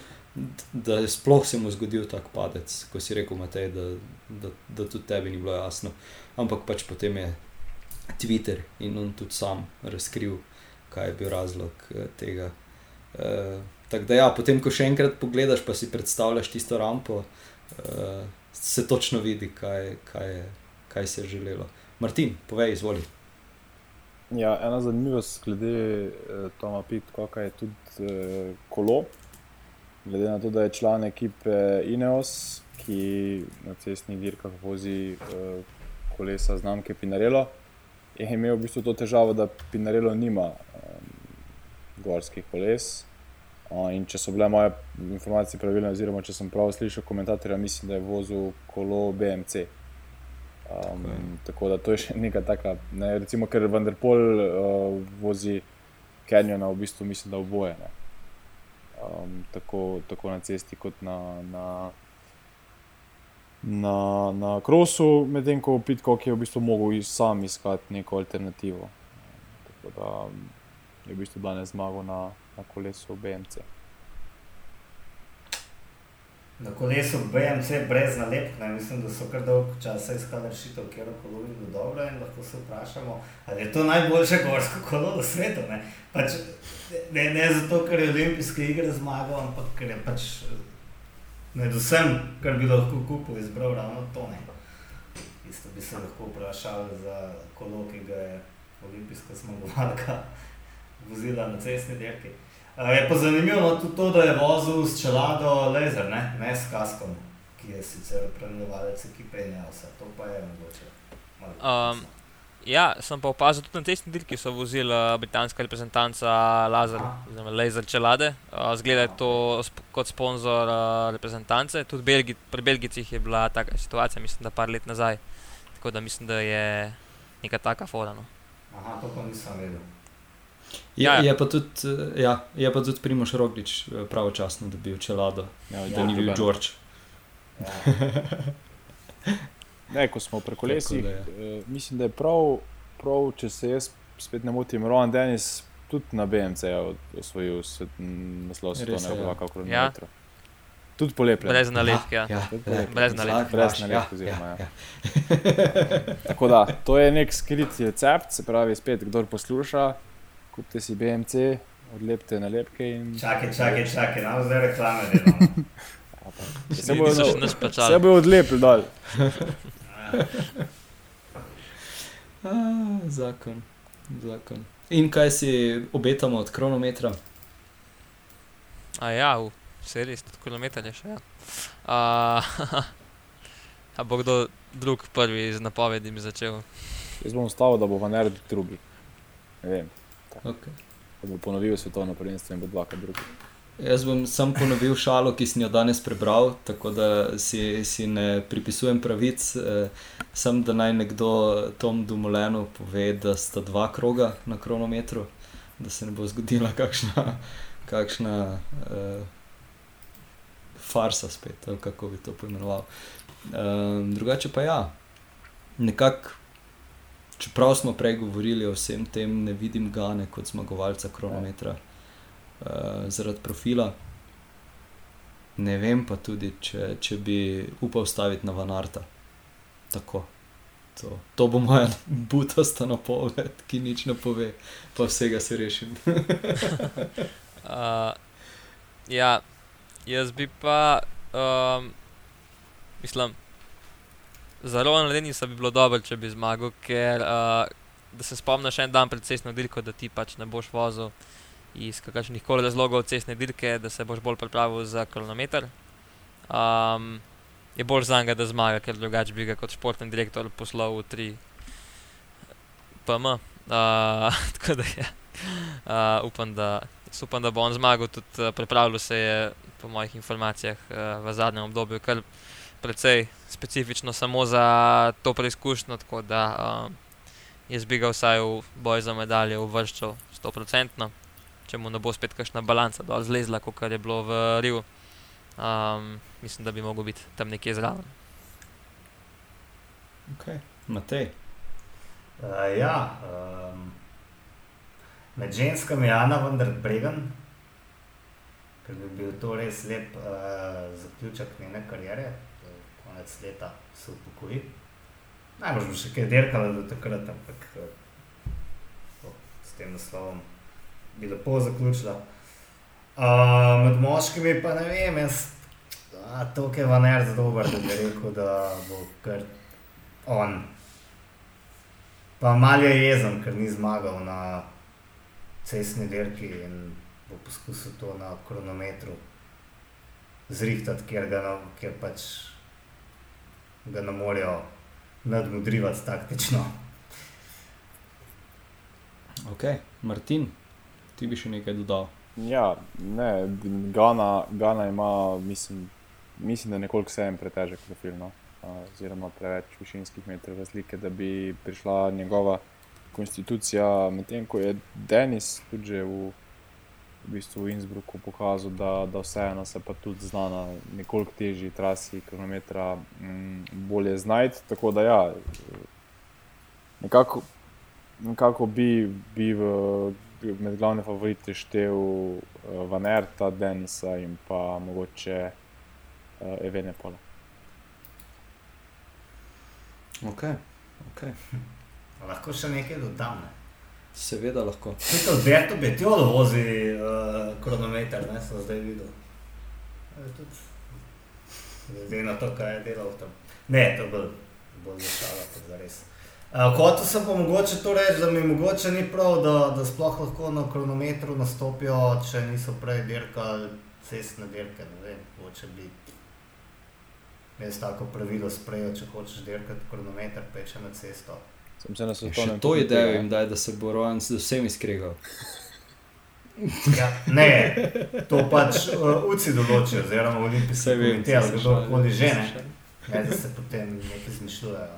da je sploh se mu zgodil tak padec, ko si rekel, Matej, da, da, da tudi tebi ni bilo jasno. Ampak pač potem je Twitter in on tudi sam razkril, kaj je bil razlog eh, tega. Uh, Tako da, ja, potem, ko še enkrat pogledaš, pa si predstavljaš tisto rampo, uh, se točno vidi, kaj, kaj, je, kaj se je želelo. Martin, povej, izvoli. Ja, ena zanimivost glede eh, Toma Pitkoka je tudi eh, kolo. Glede na to, da je član ekipe Ineos, ki na cestnih dirkah vozi eh, kolesa znamke Pinarello, je imel v bistvu to težavo, da Pinarello nima eh, gorskih koles. Uh, in če so bile moje informacije pravilne, oziroma če sem prav slišal komentatorja, mislim, da je vozil kolo BMC. Um, okay. Tako da to je še nekaj takega. Ne, recimo, ker Vanderpol uh, vozi Kenjona, v bistvu mislim, da oboje. Um, tako, tako na cesti, kot na, na, na, na krosu, medtem ko Pitkok je v bistvu mogel sam iskati neko alternativo. Um, tako da je v bistvu danes zmagal na na kolesu BMC. Na kolesu BMC brez nalepk, ne? mislim, da so kar dolgo časa iskali rešitev, kjer kolo je bilo dobro in lahko se vprašamo, ali je to najboljše gorsko kolo na svetu. Ne? Pač, ne, ne zato, ker je olimpijske igre zmagal, ampak ker je pač med vsem, kar bi lahko kupil, izbral ravno to. Ne? Isto bi se lahko vprašali za kolo, ki ga je olimpijska zmagovalka vozila na cestni dirki. Je pa zanimivo no, tudi to, da je vozil s čelado laser, ne, ne s kaskom, ki je sicer prenovalec ekipe in vse to pa je mogoče. Um, ja, sem pa opazil tudi na testni dirki, ki so vozili britanska reprezentanca laser, oziroma laser čelade. Uh, zgleda je to sp kot sponzor uh, reprezentance, tudi Belgi pri Belgicih je bila taka situacija, mislim, da par let nazaj. Tako da mislim, da je neka taka fora. No. Aha, to pa nisem vedel. Ja, ja. Je, pa tudi, ja, je pa tudi Primoš Roglič eh, pravočasno dobil čelado, ja, da ja, ni bil George. Ja. ne, ko smo pri kolesih, da eh, mislim, da je prav, prav, če se jaz spet ne motim, Rohan Denis tudi na BMC osvojil naslov svetovnega prvaka v ja. Kronometru. Tudi polepljen. Brez nalepke. Ja. Ja. Brez nalepke. Brez nalepke. Ja. Ja. Ja. Tako da, to je nek skrit recept, se pravi, spet, kdo posluša, kupite si BMC, odlepite nalepke. In... Čakaj, čakaj, čakaj, nam zdaj reklame. Se bo še naš plačal. Se bo odlepil dol. zakon, zakon. In kaj si obetamo od kronometra? A ja, vse res, od kronometra je še. Ja. A, a bo kdo drug prvi z napovedimi začel? Jaz bom stavil, da bo v Nerdu drugi. Ne vem. Okay. Bo ponovil svetovno prvenstvo in bo dvakrat drugi. Jaz bom sam ponovil šalo, ki sem jo danes prebral, tako da si, si ne pripisujem pravic. Eh, sem da naj nekdo Tom Dumolenu pove, da sta dva kroga na kronometru, da se ne bo zgodila kakšna, kakšna eh, farsa spet, kako bi to poimenoval. Eh, drugače pa ja, nekako čeprav smo prej govorili o vsem tem, ne vidim Gane kot zmagovalca kronometra uh, zaradi profila. Ne vem pa tudi, če, če bi upal staviti na Vanarta. Tako. To, to bo moja butasta napoved, ki nič ne pove, pa vsega se rešim. uh, ja, jaz bi pa, um, mislim, Za Roland Lenisa bi bilo dobro, če bi zmagal, ker uh, se spomniš en dan pred cestno dirko, da ti pač ne boš vozil iz kakršnih koli razlogov cestne dirke, da se boš bolj pripravil za kronometer. Um, je bolj za njega, da zmaga, ker drugače bi ga kot športni direktor poslal v tri PM. Uh, tako da je. Uh, upam, da, upam, da bo on zmagal, tudi uh, pripravljal se je, po mojih informacijah, uh, v zadnjem obdobju, kar precej specifično samo za to preizkušnjo, tako da uh, jaz bi ga vsaj v boj za medalje uvrščal 100%, če mu ne bo spet kakšna balanca dol zlezla, kot je bilo v Riu. Um, mislim, da bi lahko bil tam nekje zraven. Okay. Matej. Uh, ja, um, med ženskami je Ana vendar Bregan, ker bi bil to res lep uh, zaključek njene kariere konec leta se upokoji. Najbolj bo še kaj dirkala do takrat, ampak to, s tem naslovom bi lepo zaključila. Uh, med moškimi pa ne vem, jaz to je vaner za dober, da bi rekel, da bo kar on. Pa mal je jezen, ker ni zmagal na cestni dirki in bo poskusil to na kronometru zrihtati, ker, ga, ker pač ga ne morejo nadmudrivati taktično. Ok, Martin, ti bi še nekaj dodal. Ja, ne, Gana, Gana ima, mislim, mislim, da je nekoliko vseeno pretežek profil, no? oziroma preveč višinskih metrov razlike, da bi prišla njegova konstitucija, medtem ko je Denis tudi v, v, bistvu v Innsbrucku pokazal, da, da vseeno se pa tudi zna na nekoliko težji trasi kronometra m, bolje znajti. Tako da ja, nekako, nekako bi, bi v med glavne favorite štev uh, Vanerta, Denisa in pa mogoče uh, Evene Pola. Ok, ok, Lahko še nekaj dodam. Ne? Seveda lahko. Tudi Alberto Betiolo vozi uh, kronometer, ne sem zdaj videl. Glede na to, kaj je delal tam. Ne, to je bolj, bolj zašala, kot za res. Uh, Hotel sem pa mogoče to reči, da mi mogoče ni prav, da, da sploh lahko na kronometru nastopijo, če niso prej dirkali cestne dirke. Ne vem, mogoče bi jaz tako pravilo sprejel, če hočeš dirkati kronometer, peče na cesto. Sem se na Še svetovnem to idejo jim daj, da se bo rojen z vsemi skregal. Ja, ne, to pač uh, UCI določijo, oziroma olimpijski vem, komitej, ali saj kdorkoli že, ne, ne, da se potem nekaj zmišljujejo.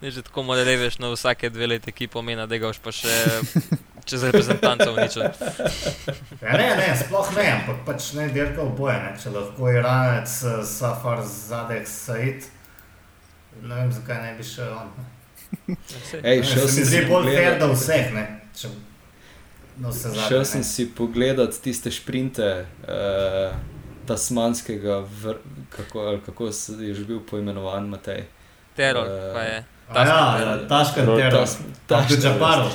ne. Že tako mora reveš na vsake dve leti, ki pomeni, da ga boš pa še čez reprezentanco uničil. Ja, ne, ne, sploh ne, ampak pač ne dirka v boje, ne, če lahko Iranec eh, Safar Zadek Said, ne vem, zakaj ne bi še on. Ne. Ej, šel se sem si pogledat, vseh, ne, če, no se zadnje, šel sem si pogledat tiste šprinte uh, tasmanskega, vr, kako, ali kako se je že bil poimenovan Matej. Teror, Eh, pa je. A ja, Taškan teror, Ta Abdul Jabbarov.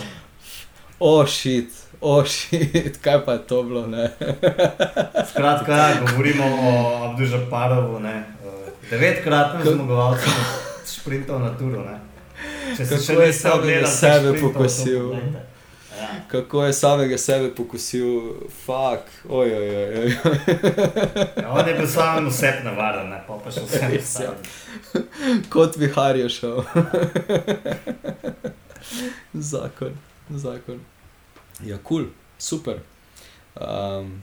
O, šit, o, šit, kaj pa je to bilo, ne? Skratka, ja, govorimo o ne, eh, devetkratnem zmagovalcu šprintov na turu, ne. Če se Kako še je niste samega ogledali teh sebe pokosil. Ja. Kako je samega sebe pokusil, fuk, oj, oj, oj. Ja, on je bil samo vsep navaden, ne, pa pa še vse Res, ja. Kot vihar je šel. zakon, zakon. Ja, kul, cool, super. Um,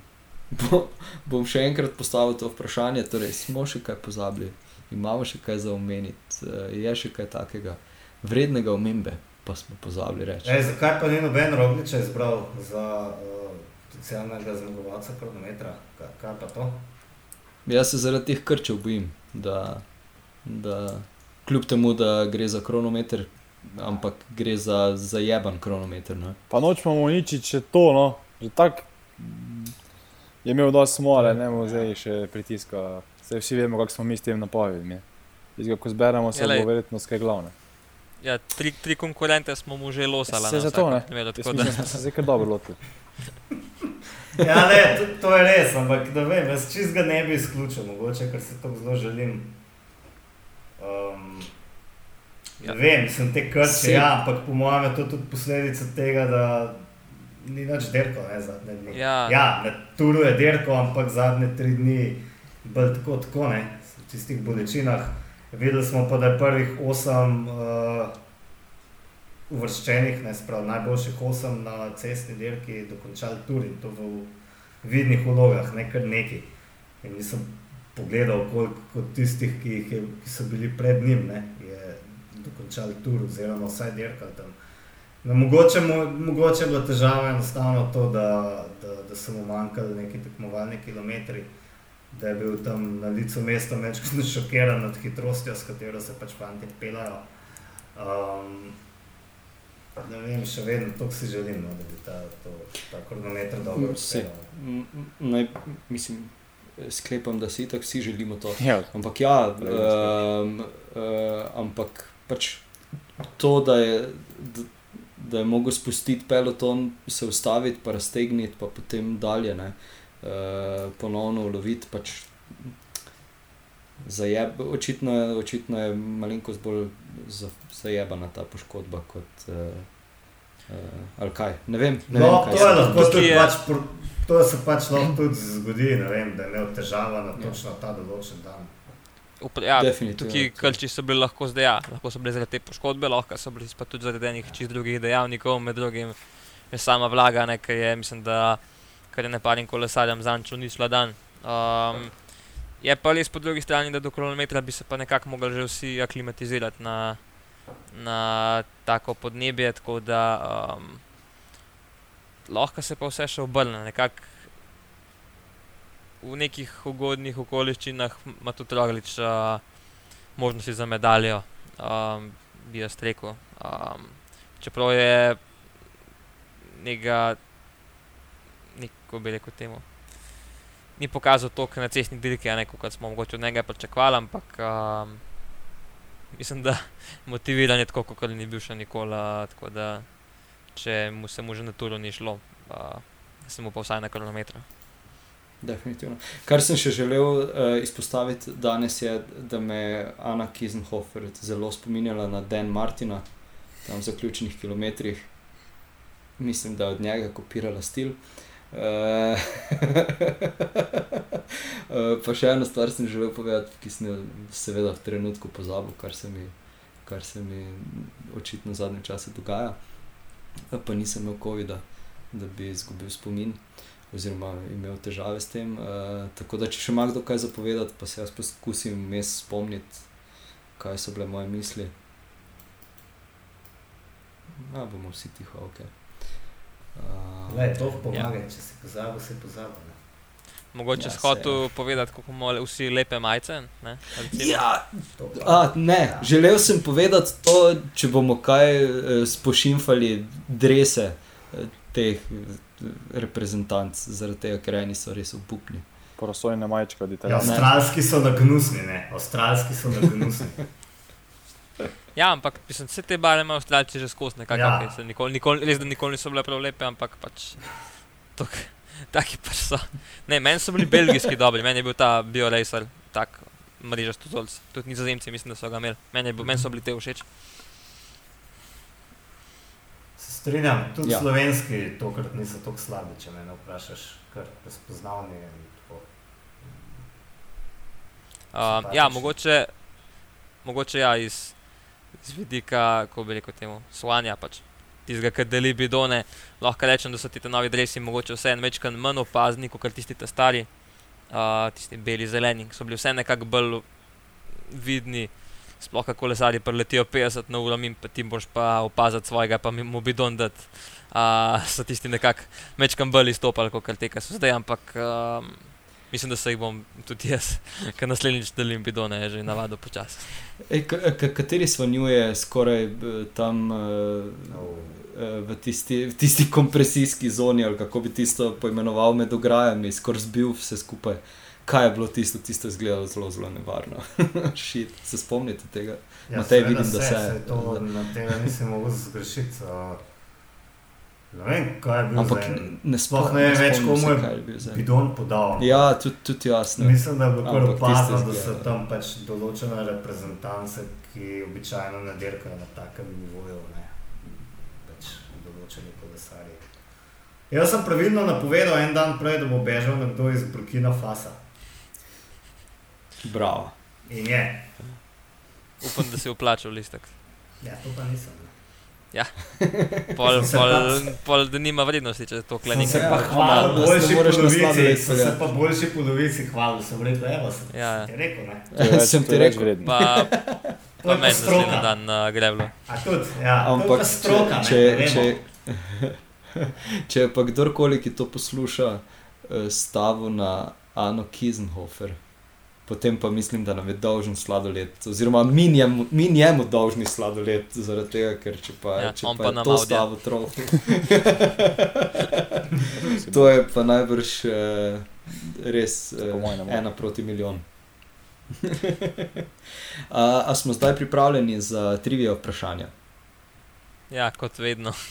bo, bom še enkrat postavil to vprašanje, torej smo še kaj pozabili, imamo še kaj za omeniti, uh, je še kaj takega vrednega omembe, pa smo pozabili reči. Ej, zakaj pa ni noben Rogliča izbral za uh, potencialnega zmagovalca kronometra? Kaj, kaj pa to? Jaz se zaradi teh krčev bojim, da, da kljub temu, da gre za kronometer, ampak gre za zajeban kronometer. Ne? Pa nočemo uničiti še to, no, že tako je imel dosti smole, ne bomo zdaj še pritiska. Zdaj vsi vemo, kako smo mi s tem napovedmi. Zdaj, ko zberemo, se Ja, lej. bo verjetno skaj glavne. Ja, tri, tri konkurente smo mu že losali. Saj na zato, ne. primeru, tako da- smo se zdaj kar dobro lotili. Ja, ne, to, to je res, ampak da vem, jaz čist ga ne bi izključil, mogoče, ker se to zelo želim. Um, Ja. Vem, sem te krče, ja, ampak po mojem je to tudi posledica tega, da ni več derko, ne zadnje dni. Ja. ja na turu je derko, ampak zadnje tri dni bolj tako, tako ne, v tistih bolečinah. Videli smo pa, da je prvih osem uh, uvrščenih, ne sprav, najboljših osem na cestni dirki dokončali tur in to v vidnih vlogah, ne kar neki. In nisem pogledal, koliko tistih, ki, je, ki so bili pred njim, ne, je dokončali tur, oziroma vsaj dirkali tam. No, mogoče, mo, mogoče je bila težava enostavno to, da, da, da so mu manjkali neki tekmovalni kilometri, da je bil tam na licu mesta večkrat šokiran nad hitrostjo, s katero se pač fanti pelajo. Um, ne vem, še vedno to si želim, no, da bi ta, to, ta kronometer dobro uspel. m, m, naj, mislim, sklepam, da si tako vsi želimo to. Ja, Ampak ja, um, uh, ampak pač to, da je, da, da je mogel spustiti peloton, se ustaviti, pa raztegniti, pa potem dalje, ne, uh, ponovno uloviti. Pač, zajeb, očitno, je- očitno je malenkost bolj za, zajebana ta poškodba kot. Uh, uh, ali kaj? Ne vem. Ne No, vem kaj to je lahko tudi je- pač, to se pač lahko tudi zgodi, ne vem, da je imel težava na točno ta določen dan. Upra, ja, tukaj krči so bili lahko zdaj, ja, lahko so bili zaradi te poškodbe, lahko so bili pa tudi zaradi enih čist drugih dejavnikov, med drugim je sama vlaga, ne, ki je, mislim, da kar je neparim kolesarjem zančo ni šla dan. Um, je pa res po drugi strani, da do kilometra bi se pa nekako mogli že vsi aklimatizirati na, na tako podnebje, tako da um, lahko se pa vse še obrne, nekako v nekih ugodnih okoliščinah ima tudi Roglič uh, možnosti za medaljo, um, bi jaz rekel. Um, čeprav je nekega, neko bi rekel temu, ni pokazal toliko na cestni dirki, ne kot smo mogoče od njega pričakovali, ampak um, mislim, da motiviran je tako, kot ni bil še nikoli. Tako da če mu se mu že na turu ni šlo, uh, se mu pa vsaj na kilometra. Definitivno. Kar sem še želel uh, izpostaviti danes, je, da me je Ana Kisenhofer zelo spominjala na Dan Martina, tam v zaključenih kilometrih. Mislim, da je od njega kopirala stil. Uh, pa še eno stvar sem želel povedati, ki sem jo seveda v trenutku pozabil, kar se mi, kar se mi očitno v zadnjem času dogaja. Uh, Pa nisem imel COVID-a, da bi izgubil spomin oziroma imel težave s tem. Uh, tako da, če še ima kdo kaj zapovedati, pa se jaz poskusim vmes spomniti, kaj so bile moje misli. Ja, bomo vsi tiho, ok. Uh, Le, to pomaga, če si pozabil, si pozabil. ne. Mogoče Ja, ja, hotel ja. povedati, kako imamo vsi lepe majice. Ne, recimo. Ja, a, ne, Ja. želel sem povedati to, če bomo kaj eh, spošimfali drese eh, teh eh, reprezentanc, zaradi tega, ker eni so res upupni. Porosojne majčke od Ja, Italijanov. avstralski so nagnusni, ne, avstralski so nagnusni. ja, ampak mislim, vse te bare imajo avstralci že skozi nekako. Ja. Okay, nikoli, nikoli, res, da nikoli niso bile prav lepe, ampak pač. Tok, taki pač so. Ne, meni so bili belgijski dobri, meni je bil ta BioRacer, tak mrežast tuzolc. Tudi nizozemci mislim, da so ga imeli. Meni, je bil, meni so bili te všeč. Se strinjam, tudi Ja. slovenski tokrat niso tako slabi, če me vprašaš, kar razpoznavni. in tako. Uh, ja, mogoče, mogoče ja, iz, iz vidika, kako bi rekel temu, slanja pač. Tistega, ki deli bidone, lahko rečem, da so ti ti novi dresi mogoče vse en večkrat manj opazni, kot tisti ta stari, uh, tisti beli zeleni, ki so bili vse nekako bolj vidni. Sploh kako kolesari preletijo 50 na uro, in ti boš pa opaziti svojega, pa mi mu bidon dati. Uh, so tisti nekako večkrat bolj izstopali, kot te, ki so zdaj, ampak um, mislim, da se jih bom tudi jaz, ker naslednjič delim bidone, je že navado počasi. Kateri svanjuje skoraj eh, tam eh, No. eh, v tisti, v tisti kompresijski zoni, ali kako bi tisto poimenoval med ograjami, skoraj zbil vse skupaj. Kaj je bilo tisto, tisto je izgledalo zelo, zelo nevarno. Shit, se spomnite tega? Ja, Matej, seveda vidim, da se- saj To, na tega nisem mogel zgrešiti. Uh, ne vem, kaj je bil Ampak za en ne Sploh ne vem več, komu je kaj bil en. bidon podal. Ja, tudi, tudi jaz. Ne. Mislim, da je bilo kar opazno, da so tam pač določene reprezentance, ki običajno ne dirkajo na takem nivoju, ne pač določeni kolesarji. Jaz sem pravilno napovedal en dan prej, da bo bežal nekdo iz Burkina Fasa. Bravo. In je. Upam, da si uplačal listek. Ja, to pa nisem. Ne. Pol, Sem se pol, pol, da nima vrednosti, če to Sem kleni. se Ja, pa hvala, hvalil da se boljši moraš na polovici, sem se pa boljši polovici hvalil, sem rekel, evo, sem Ja, ja. ti rekel, ne. Več- Sem ti rekel. vredno. Pa, pa meni naslednji stroka. dan na grevlu. A tudi, ja, Ampak pa stroka, če, ne, če, če, če pa kdorkoli, ki to posluša, eh, stavil na Ano Kisenhofer, potem pa mislim, da nam je dolžen sladoled, oziroma mi njemu, mi njemu dolžni sladoled, zaradi tega, ker če pa, Ja, če pa, pa je to stavil trofi. to je pa najbrž eh, res eh, ena proti milijon. a, a smo zdaj pripravljeni za trivijo vprašanja? Ja, kot vedno.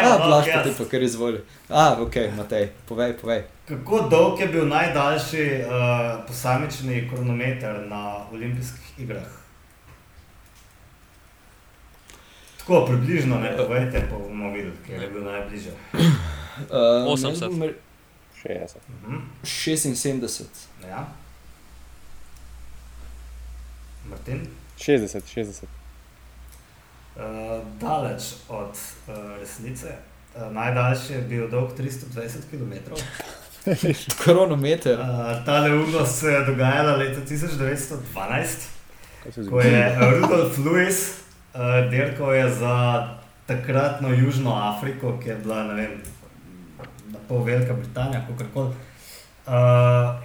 Evo, A, no, Blaž, pa ti pa kar izvoli. A, ok, Matej, povej, povej. Kako dolg je bil najdaljši uh, posamični kronometer na olimpijskih igrah? Tako približno, ne povejte, pa bomo videli, kje je bil najbližje. Uh, 80. jaz bom re- 60. Mhm. 76. Ja. Martin? 60, 60. Uh, daleč od uh, resnice. Uh, najdaljši je bil dolg 320 km. Kronometer. Uh, ta neumnost se je dogajala leta 1912. Kaj se Ko je Rudolf Lewis uh, dirkal je za takratno Južno Afriko, ki je bila ne vem, na pol Velika Britanija, kako koli. Uh,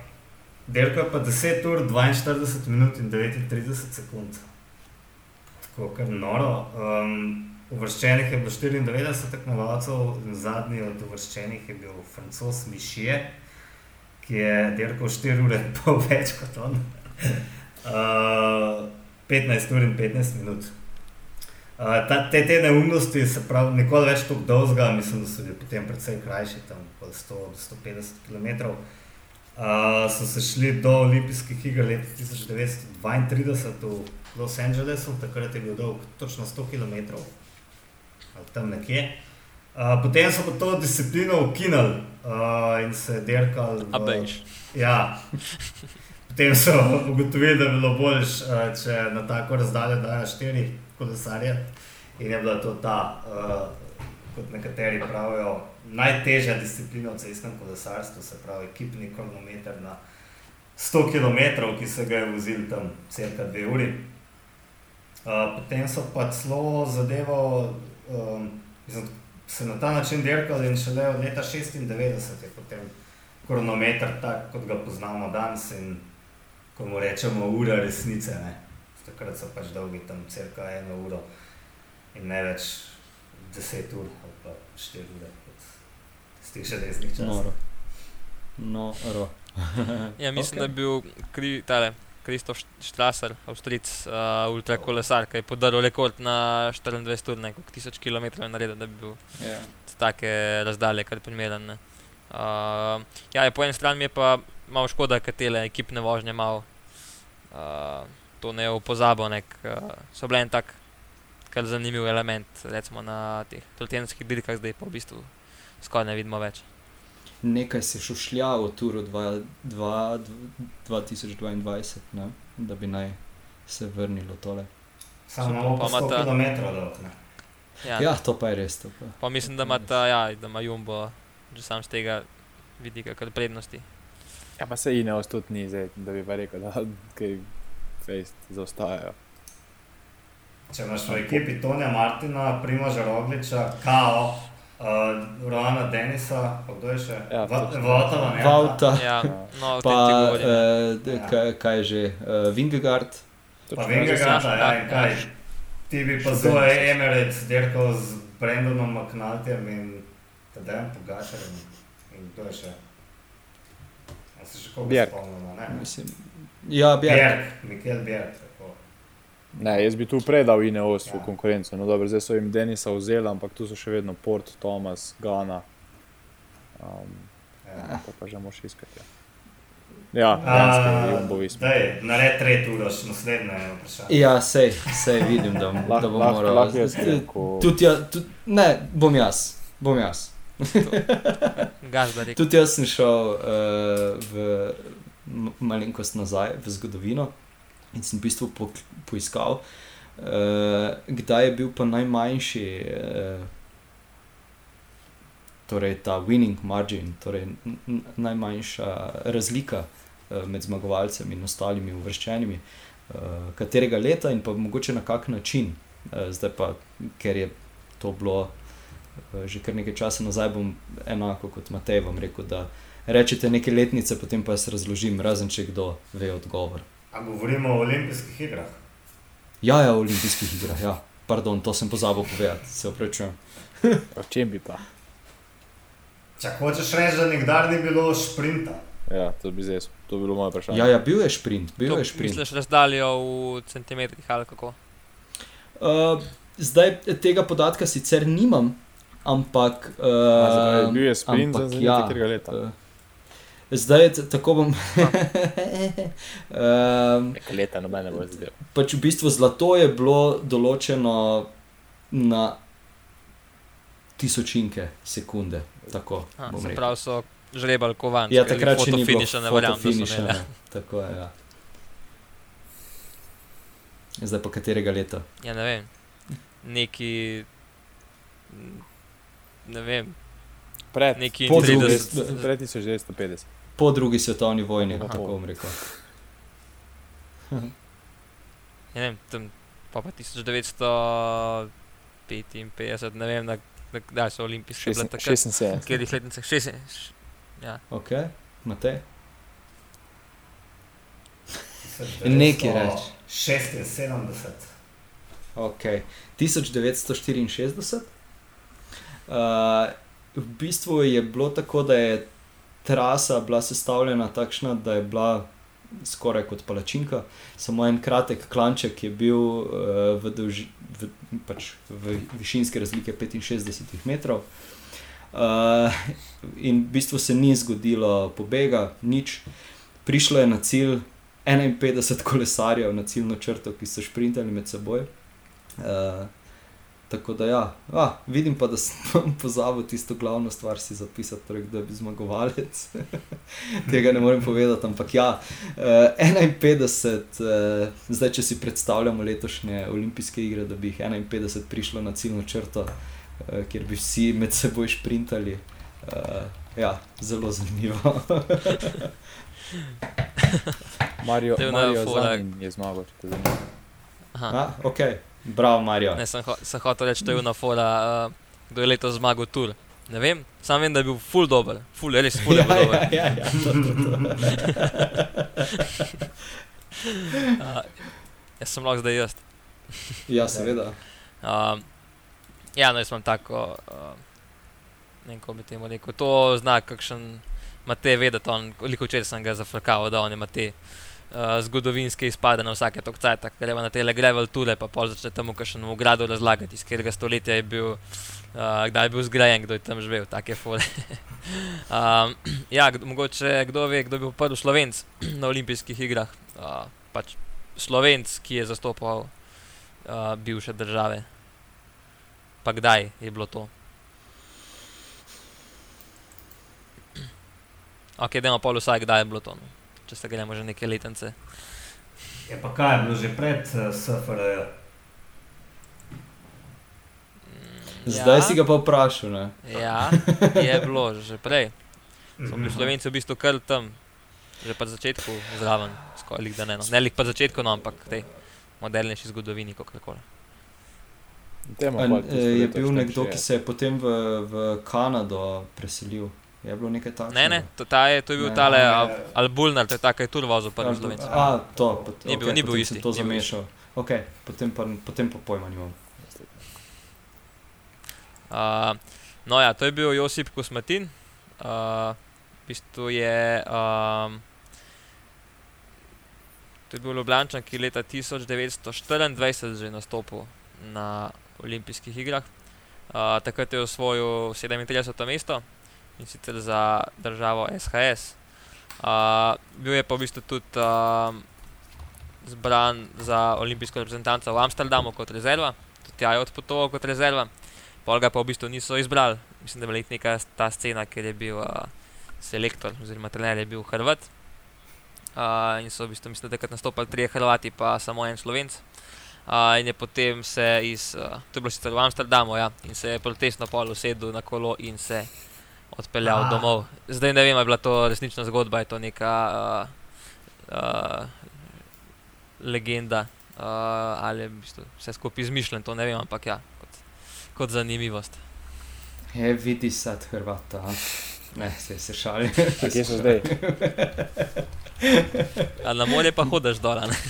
dirkal je pa 10 ur, 42 minut in 39 sekund. Tako kar noro. Um, uvrščenih je bilo 94 tekmovalcev, zadnji od uvrščenih je bil francos Mišije, ki je dirkal 4 ure in pol več kot on. Uh, 15 ur in 15 minut. Uh, ta, te, te neumnosti, se pravi, nikoli več tako dolga, mislim, da so bili potem precej krajši, tam okoli 100-150 km. Uh, so se šli do olimpijskih iger leta 1932 v Los Angelesu, takrat je bil dolg točno 100 km, ali tam nekje. Uh, potem so pa to disciplino ukinili uh, in se dirkali. v- A bejš. Ja. Potem so ugotovili, da je bilo bolj, če na tako razdaljo dajo štiri kolesarje. In je bila to ta, uh, kot nekateri pravijo, najtežja disciplina v cestnem kolesarstvu, se pravi ekipni kronometer na 100 km, ki se ga je vozil tam cirka dve uri. Uh, potem so pa celo zadevo, um, se na ta način dirkali in šele od leta 96 je potem kronometer, tak kot ga poznamo danes in ko mu rečemo ura resnice. Ne? Takrat so pač dolgi tam cirka eno uro in ne več 10 ur ali pa 4 ure, kot teh še resnih časov. Noro. Noro. Ja, mislim, Ok. okay. da je bil kri, tale, Kristof Strasser, Avstric, uh, ultrakolesar, ki je podaril rekord na 24 ur, nekaj 1000 km je naredil, da bi bil Ja. z take razdalje kar primeren. ne. Uh, ja, je po eni strani je pa malo škoda, ker te ekipne vožnje malo uh, to ne opozabo, nek, uh, so bile en tak kar zanimiv element, recimo na teh trotenskih dirkah, zdaj pa v bistvu skoraj ne vidimo več. Nekaj se šušlja o turu dva- dva- 2022, ne? da bi naj se vrnilo tole. Samo pa pa 100 ima ta- km dolg. ne. Ja, Ja, to pa je res. Pa. Pa mislim, da ima ta, ja, da ima Jumbo že sam z tega vidika kar prednosti. Ja, pa se Ineos tudi ni, zdaj, da bi pa rekel, da kaj fejst zaostajajo. Če imaš v ekipi Tonja Martina, Primoža Rogliča, Kao, uh, Roana Denisa, pa kdo je še? Ja, Va-. Vautova, ne? Vauta, Ja, no, pa uh, Ja. kaj, kaj že, uh, Vingegard. Pa Vingegaard, Saša, ja, ja. in kaj? Ti bi pa zelo. Emirates dirkal z Brendanom McNaltyjem in Tadejem Pogačarjem in kdo je še? A se še koga Bjerg. spomnimo, ne? Mislim, ja, Bjerg. Bjerg, Mikel Bjerg. Ne, jaz bi tu predal Ineos v Ja. konkurenco. No, dobro, zdaj so jim Denisa vzeli, ampak tu so še vedno Port, Thomas, Gana. Um, Ja. to pa že moš iskati. Ja, ja dejansko je Jumbo Visma. Daj, nared tret uroš, naslednje vprašanje. Ja, sej, sej vidim, da, Lah- da bom lahko- moral. jaz ko- Tudi ja, tudi, ne, bom jaz. Bom jaz. Tudi jaz sem šel uh, v malenkost nazaj v zgodovino in sem v bistvu po, poiskal, uh, kdaj je bil pa najmanjši, uh, torej ta winning margin, torej najmanjša razlika uh, med zmagovalcem in ostalimi uvrščenimi, uh, katerega leta in pa mogoče na kak način. Uh, zdaj pa, ker je to bilo že kar nekaj časa nazaj, bom enako kot Matej vam rekel, da rečete neke letnice, potem pa jaz razložim, razen če kdo ve odgovor. A govorimo o olimpijskih igrah? Ja, ja, o olimpijskih igrah, ja. Pardon, to sem pozabil povedati, se oprečujem. O čem bi pa? Če hočeš reči, da nikdar ni bilo šprinta. Ja, to bi zdaj, to bi bilo moje vprašanje. Ja, ja, bil je sprint, bil To je sprint. Misliš razdaljo v centimetrih ali kako? Uh, zdaj tega podatka sicer nimam, ampak. A, zapravi, Uh, bil je sprint ampak za ja, katerega leta. uh, Zdaj je tako bom. um, Nekaj leta nobene bo zdel. pač v bistvu zlato je bilo določeno na tisočinke sekunde. Tako, A, bom se rekel. pravi, so žrebali kovan. Ja, takrat še ni bilo finiša, ne verjamem, da ne. Tako je. Ja. Zdaj pa katerega leta? Ja, ne vem. Neki. Ne vem, Pred, neki Po drugi- 30. pred 1950. Po drugi svetovni vojni, Aha. tako bom rekel. Ne vem, tam pa, pa 1955, ne vem, na- na- kdaj so olimpijske bile takrat. 76. V katerih letnicah? Šest- š- Ja, Ok, Matej. Nekaj reči. 76. Ok, 1964. Uh, v bistvu je bilo tako, da je trasa bila sestavljena takšna, da je bila skoraj kot palačinka, samo en kratek klanček je bil uh, v, dolži, v, pač v višinske razlike 65 metrov. Uh, in v bistvu se ni zgodilo pobega, nič. Prišlo je na cilj 51 kolesarjev na ciljno črto, ki so šprintali med seboj. Uh, tako da, ja, ah, vidim pa, da sem pozabil tisto glavno stvar si zapisati, torej, kdo je bil zmagovalec. Tega ne morem povedati, ampak ja, uh, 51, uh, zdaj če si predstavljamo letošnje olimpijske igre, da bi jih 51 prišlo na ciljno črto, uh, kjer bi vsi med seboj šprintali. Uh, ja, zelo zanimivo. Mario, Mario je zmagal, če te zanima. aha. ah, ok, bravo, Marijo. Ne, sem, ho sem hotel reči, da je ena fora, uh, kdo je letos zmagal tur. Ne vem, sam vem, da je bil full dober, full, res full bil dober. ja, ja, ja, to, to, to. Uh, jaz sem lahko zdaj jaz. ja, seveda. Um, ja, no, jaz imam tako, uh, ne vem, kako bi temu rekel. To zna, kakšen Matej ve, da to on, koliko včeraj sem ga zafrkal, da on ima te uh, zgodovinske izpade na vsake tok cajt, gremo na te gravel ture, pa pol začne tam v kakšnem gradu razlagati, iz katerega stoletja je bil, uh, kdaj je bil zgrajen, kdo je tam živel, take fore. um, ja, mogoče kdo ve, kdo je bil prvi slovenc na olimpijskih igrah. Uh, pač slovenc, ki je zastopal uh, bivše države. Pa kdaj je bilo to? Ok, da imamo pol vsaj, kdaj je bilo to, no. Če se gremo že neke letence. Je pa kaj je bilo že pred uh, SFRJ? Mm, Zdaj si ga pa vprašal. Ne? Ja, je bilo že prej. So bili Slovenci v bistvu kar tam, že pa začetku zraven, skoraj da ne. No. Ne lik pa začetku, no, ampak tej modernejši zgodovini, kako koli. An, eh, je bil nekdo, ki se je potem v, v Kanado preselil. Je bilo nekaj takega? Ne, ne, to, ta je, to je bil Ne. tale Ne. Al- Albulnar, to je ta, ki je tur vozil prvi Slovenc. A, to, pot, Ni bil- okay, ni bil isti, To bil zamešal. Okay, potem, pa, potem pa pojma nimam. Uh, no, ja, to je bil Josip Kosmatin. Uh, v bistvu je. Um, to je bil Ljubljančan, ki je leta 1924 že nastopil na olimpijskih igrah. Uh, takrat je osvojil 37. mesto in sicer za državo SHS. Uh, bil je pa v bistvu tudi um, zbran za olimpijsko reprezentanco v Amsterdamu kot rezerva, tudi tja je odpotoval kot rezerva. Pol ga pa v bistvu niso izbrali. Mislim, da je bila neka ta scena, ker je bil uh, selektor oziroma trener je bil Hrvat. Uh, in so v bistvu, mislim, da takrat nastopili trije Hrvati, pa samo en Slovenc. Uh, in je potem se iz, uh, to je bilo sicer v Amsterdamu, ja, in se je protestno pol usedel na kolo in se odpeljal Ah. domov. Zdaj ne vem, ali je bila to resnična zgodba, je to neka uh, uh, legenda uh, ali je v bistvu vse skupaj izmišljen, to ne vem, ampak ja, kot, kot zanimivost. Je vidi sad Hrvata. Ne, se, se šali. Kje so zdaj? Na morje pa hodiš dol, a ne?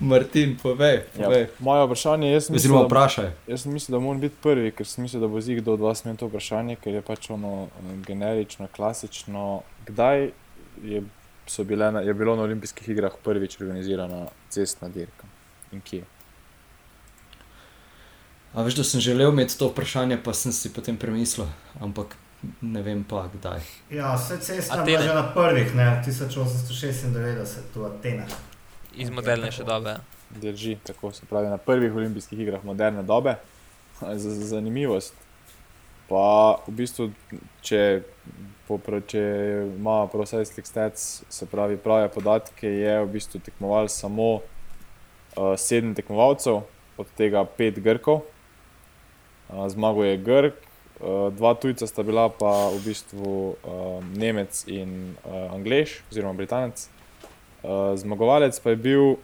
Martin, povej. povej. Ja, moje vprašanje je, Oziroma, vprašaj. Jaz sem mislil, da moram biti prvi, ker sem mislil, da bo zig do vas imel to vprašanje, ker je pač ono eh, generično, klasično. Kdaj je so bile na, je bilo na olimpijskih igrah prvič organizirana cestna dirka in kje. A veš, da sem želel imeti to vprašanje, pa sem si potem premislil, ampak ne vem pa kdaj. Ja, vse ceste Atene. je že na prvih, ne, 1896 v Atenah. Iz modernejše dobe. ja. Drži, tako se pravi na prvih olimpijskih igrah moderne dobe. Z- Zanimivost. Pa v bistvu, če, popra, če ima Processing Stats, se pravi prave podatke, je v bistvu tekmoval samo uh, sedem tekmovalcev, od tega pet Grkov. Uh, zmagal je Grk, uh, dva tujca sta bila pa v bistvu uh, Nemec in uh, Anglež, oziroma Britanec. Uh, zmagovalec pa je bil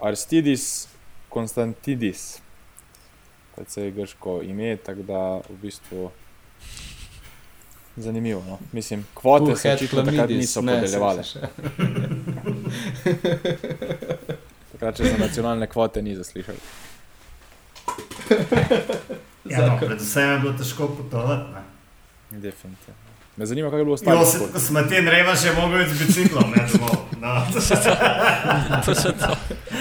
Aristidis Konstantidis, precej grško ime, tako da v bistvu zanimivo. No? Mislim, kvote Who se očitno takrat niso Ne, podeljevale. se- se- Takrat še za nacionalne kvote ni zaslišal. Ja, no, predvsem je bilo težko potovati. Definitivno. Me zanima, kaj je bilo Jo, ostalo. se- ko smo ti reva še mogli z biciklom, ne domov. No. To.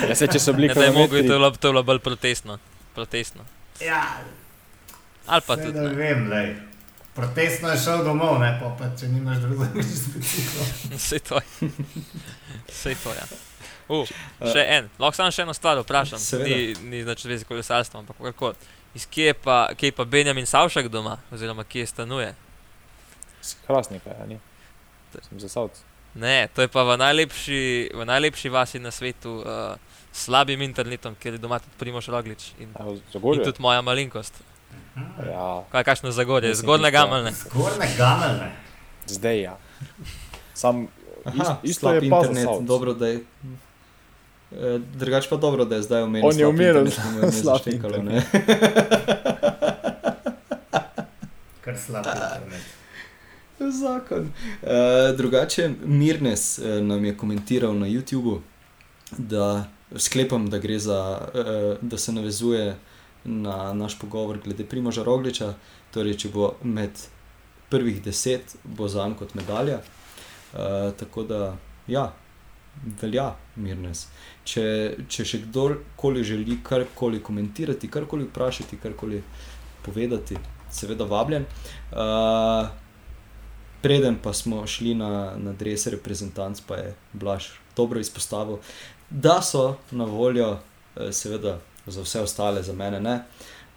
Ja, se, če so bili Ja, da je mogel, to je bilo, to je bilo bolj protestno. protestno. Ja, Ali pa tudi ne ne. vem, lej. Protestno je šel domov, ne, pa, pa če nimaš drugega, greš z biciklom. Vse to je. Vse to je. Uh, še en, lahko samo še eno stvar vprašam, Seveda. ni, ni več zvezi s kolesarstvom, ampak kako. Iz kje je pa, kje je pa Benjamin Savšak doma, oziroma kje stanuje? Hrastnika, ja, ni. Sem zasavc. Ne, to je pa v najlepši, v najlepši vasi na svetu, uh, s slabim internetom, kjer je doma tudi Primoš Roglič in, A, in tudi moja malenkost. Ja, Kaj, kakšno zagorje, Mislim, zgornje gameljne. Zgornje gameljne. zdaj ja. Sam, Aha, ist, isto slab je internet, dobro, da je. eh, Drugač pa dobro, da je zdaj omenil. On je internet, da je slab internet. ne. Kar slab internet. Zakon. Uh, drugače, Mirnes uh, nam je komentiral na YouTubu, da sklepam, da za, uh, da se navezuje na naš pogovor glede Primoža Rogliča. Torej, če bo med prvih deset, bo za njim kot medalja. Uh, tako da, ja, velja Mirnes. Če, če še kdorkoli želi karkoli komentirati, karkoli vprašati, karkoli povedati, seveda vabljen. Uh, Preden pa smo šli na, na dres reprezentanc, pa je Blaž dobro izpostavil, da so na voljo, eh, seveda za vse ostale, za mene ne,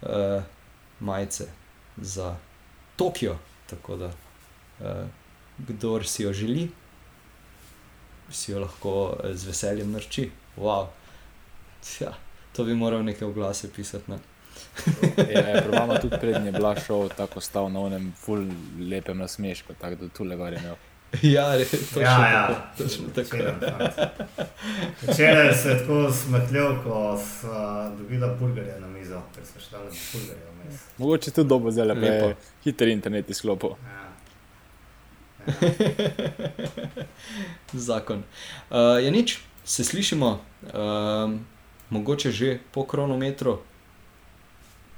eh, majice za Tokio. Tako da, eh, kdor si jo želi, si jo lahko z veseljem narči. Wow. Ja, to bi moral neke oglase pisati. Ne? Ja, Probama tudi prednji je bila šov, tako stal na onem ful lepem nasmešku, tako da tu le gor je imel. Ja, re, točno Ja, tako. ja. Točno tako. Včeraj. Včeraj se je tako smehljal, ko sva dobila burgerje na mizo, ker smo šli na burgerje vmes. Mogoče tudi dobo zdaj lepo. Hiter internet izklopil. Ja. Zakon. Uh, je nič, se slišimo, um, mogoče že po kronometru,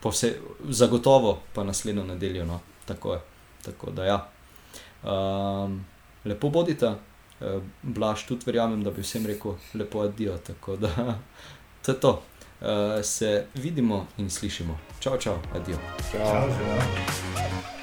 po vse, zagotovo pa naslednjo nedeljo. No. Tako je. Tako da ja. Um, lepo bodite, uh, blaž tudi verjamem, da bi vsem rekel lepo adijo. Tako da to je to. Uh, se vidimo in slišimo. Čau, čau, adijo. Čau. Čau, živijo.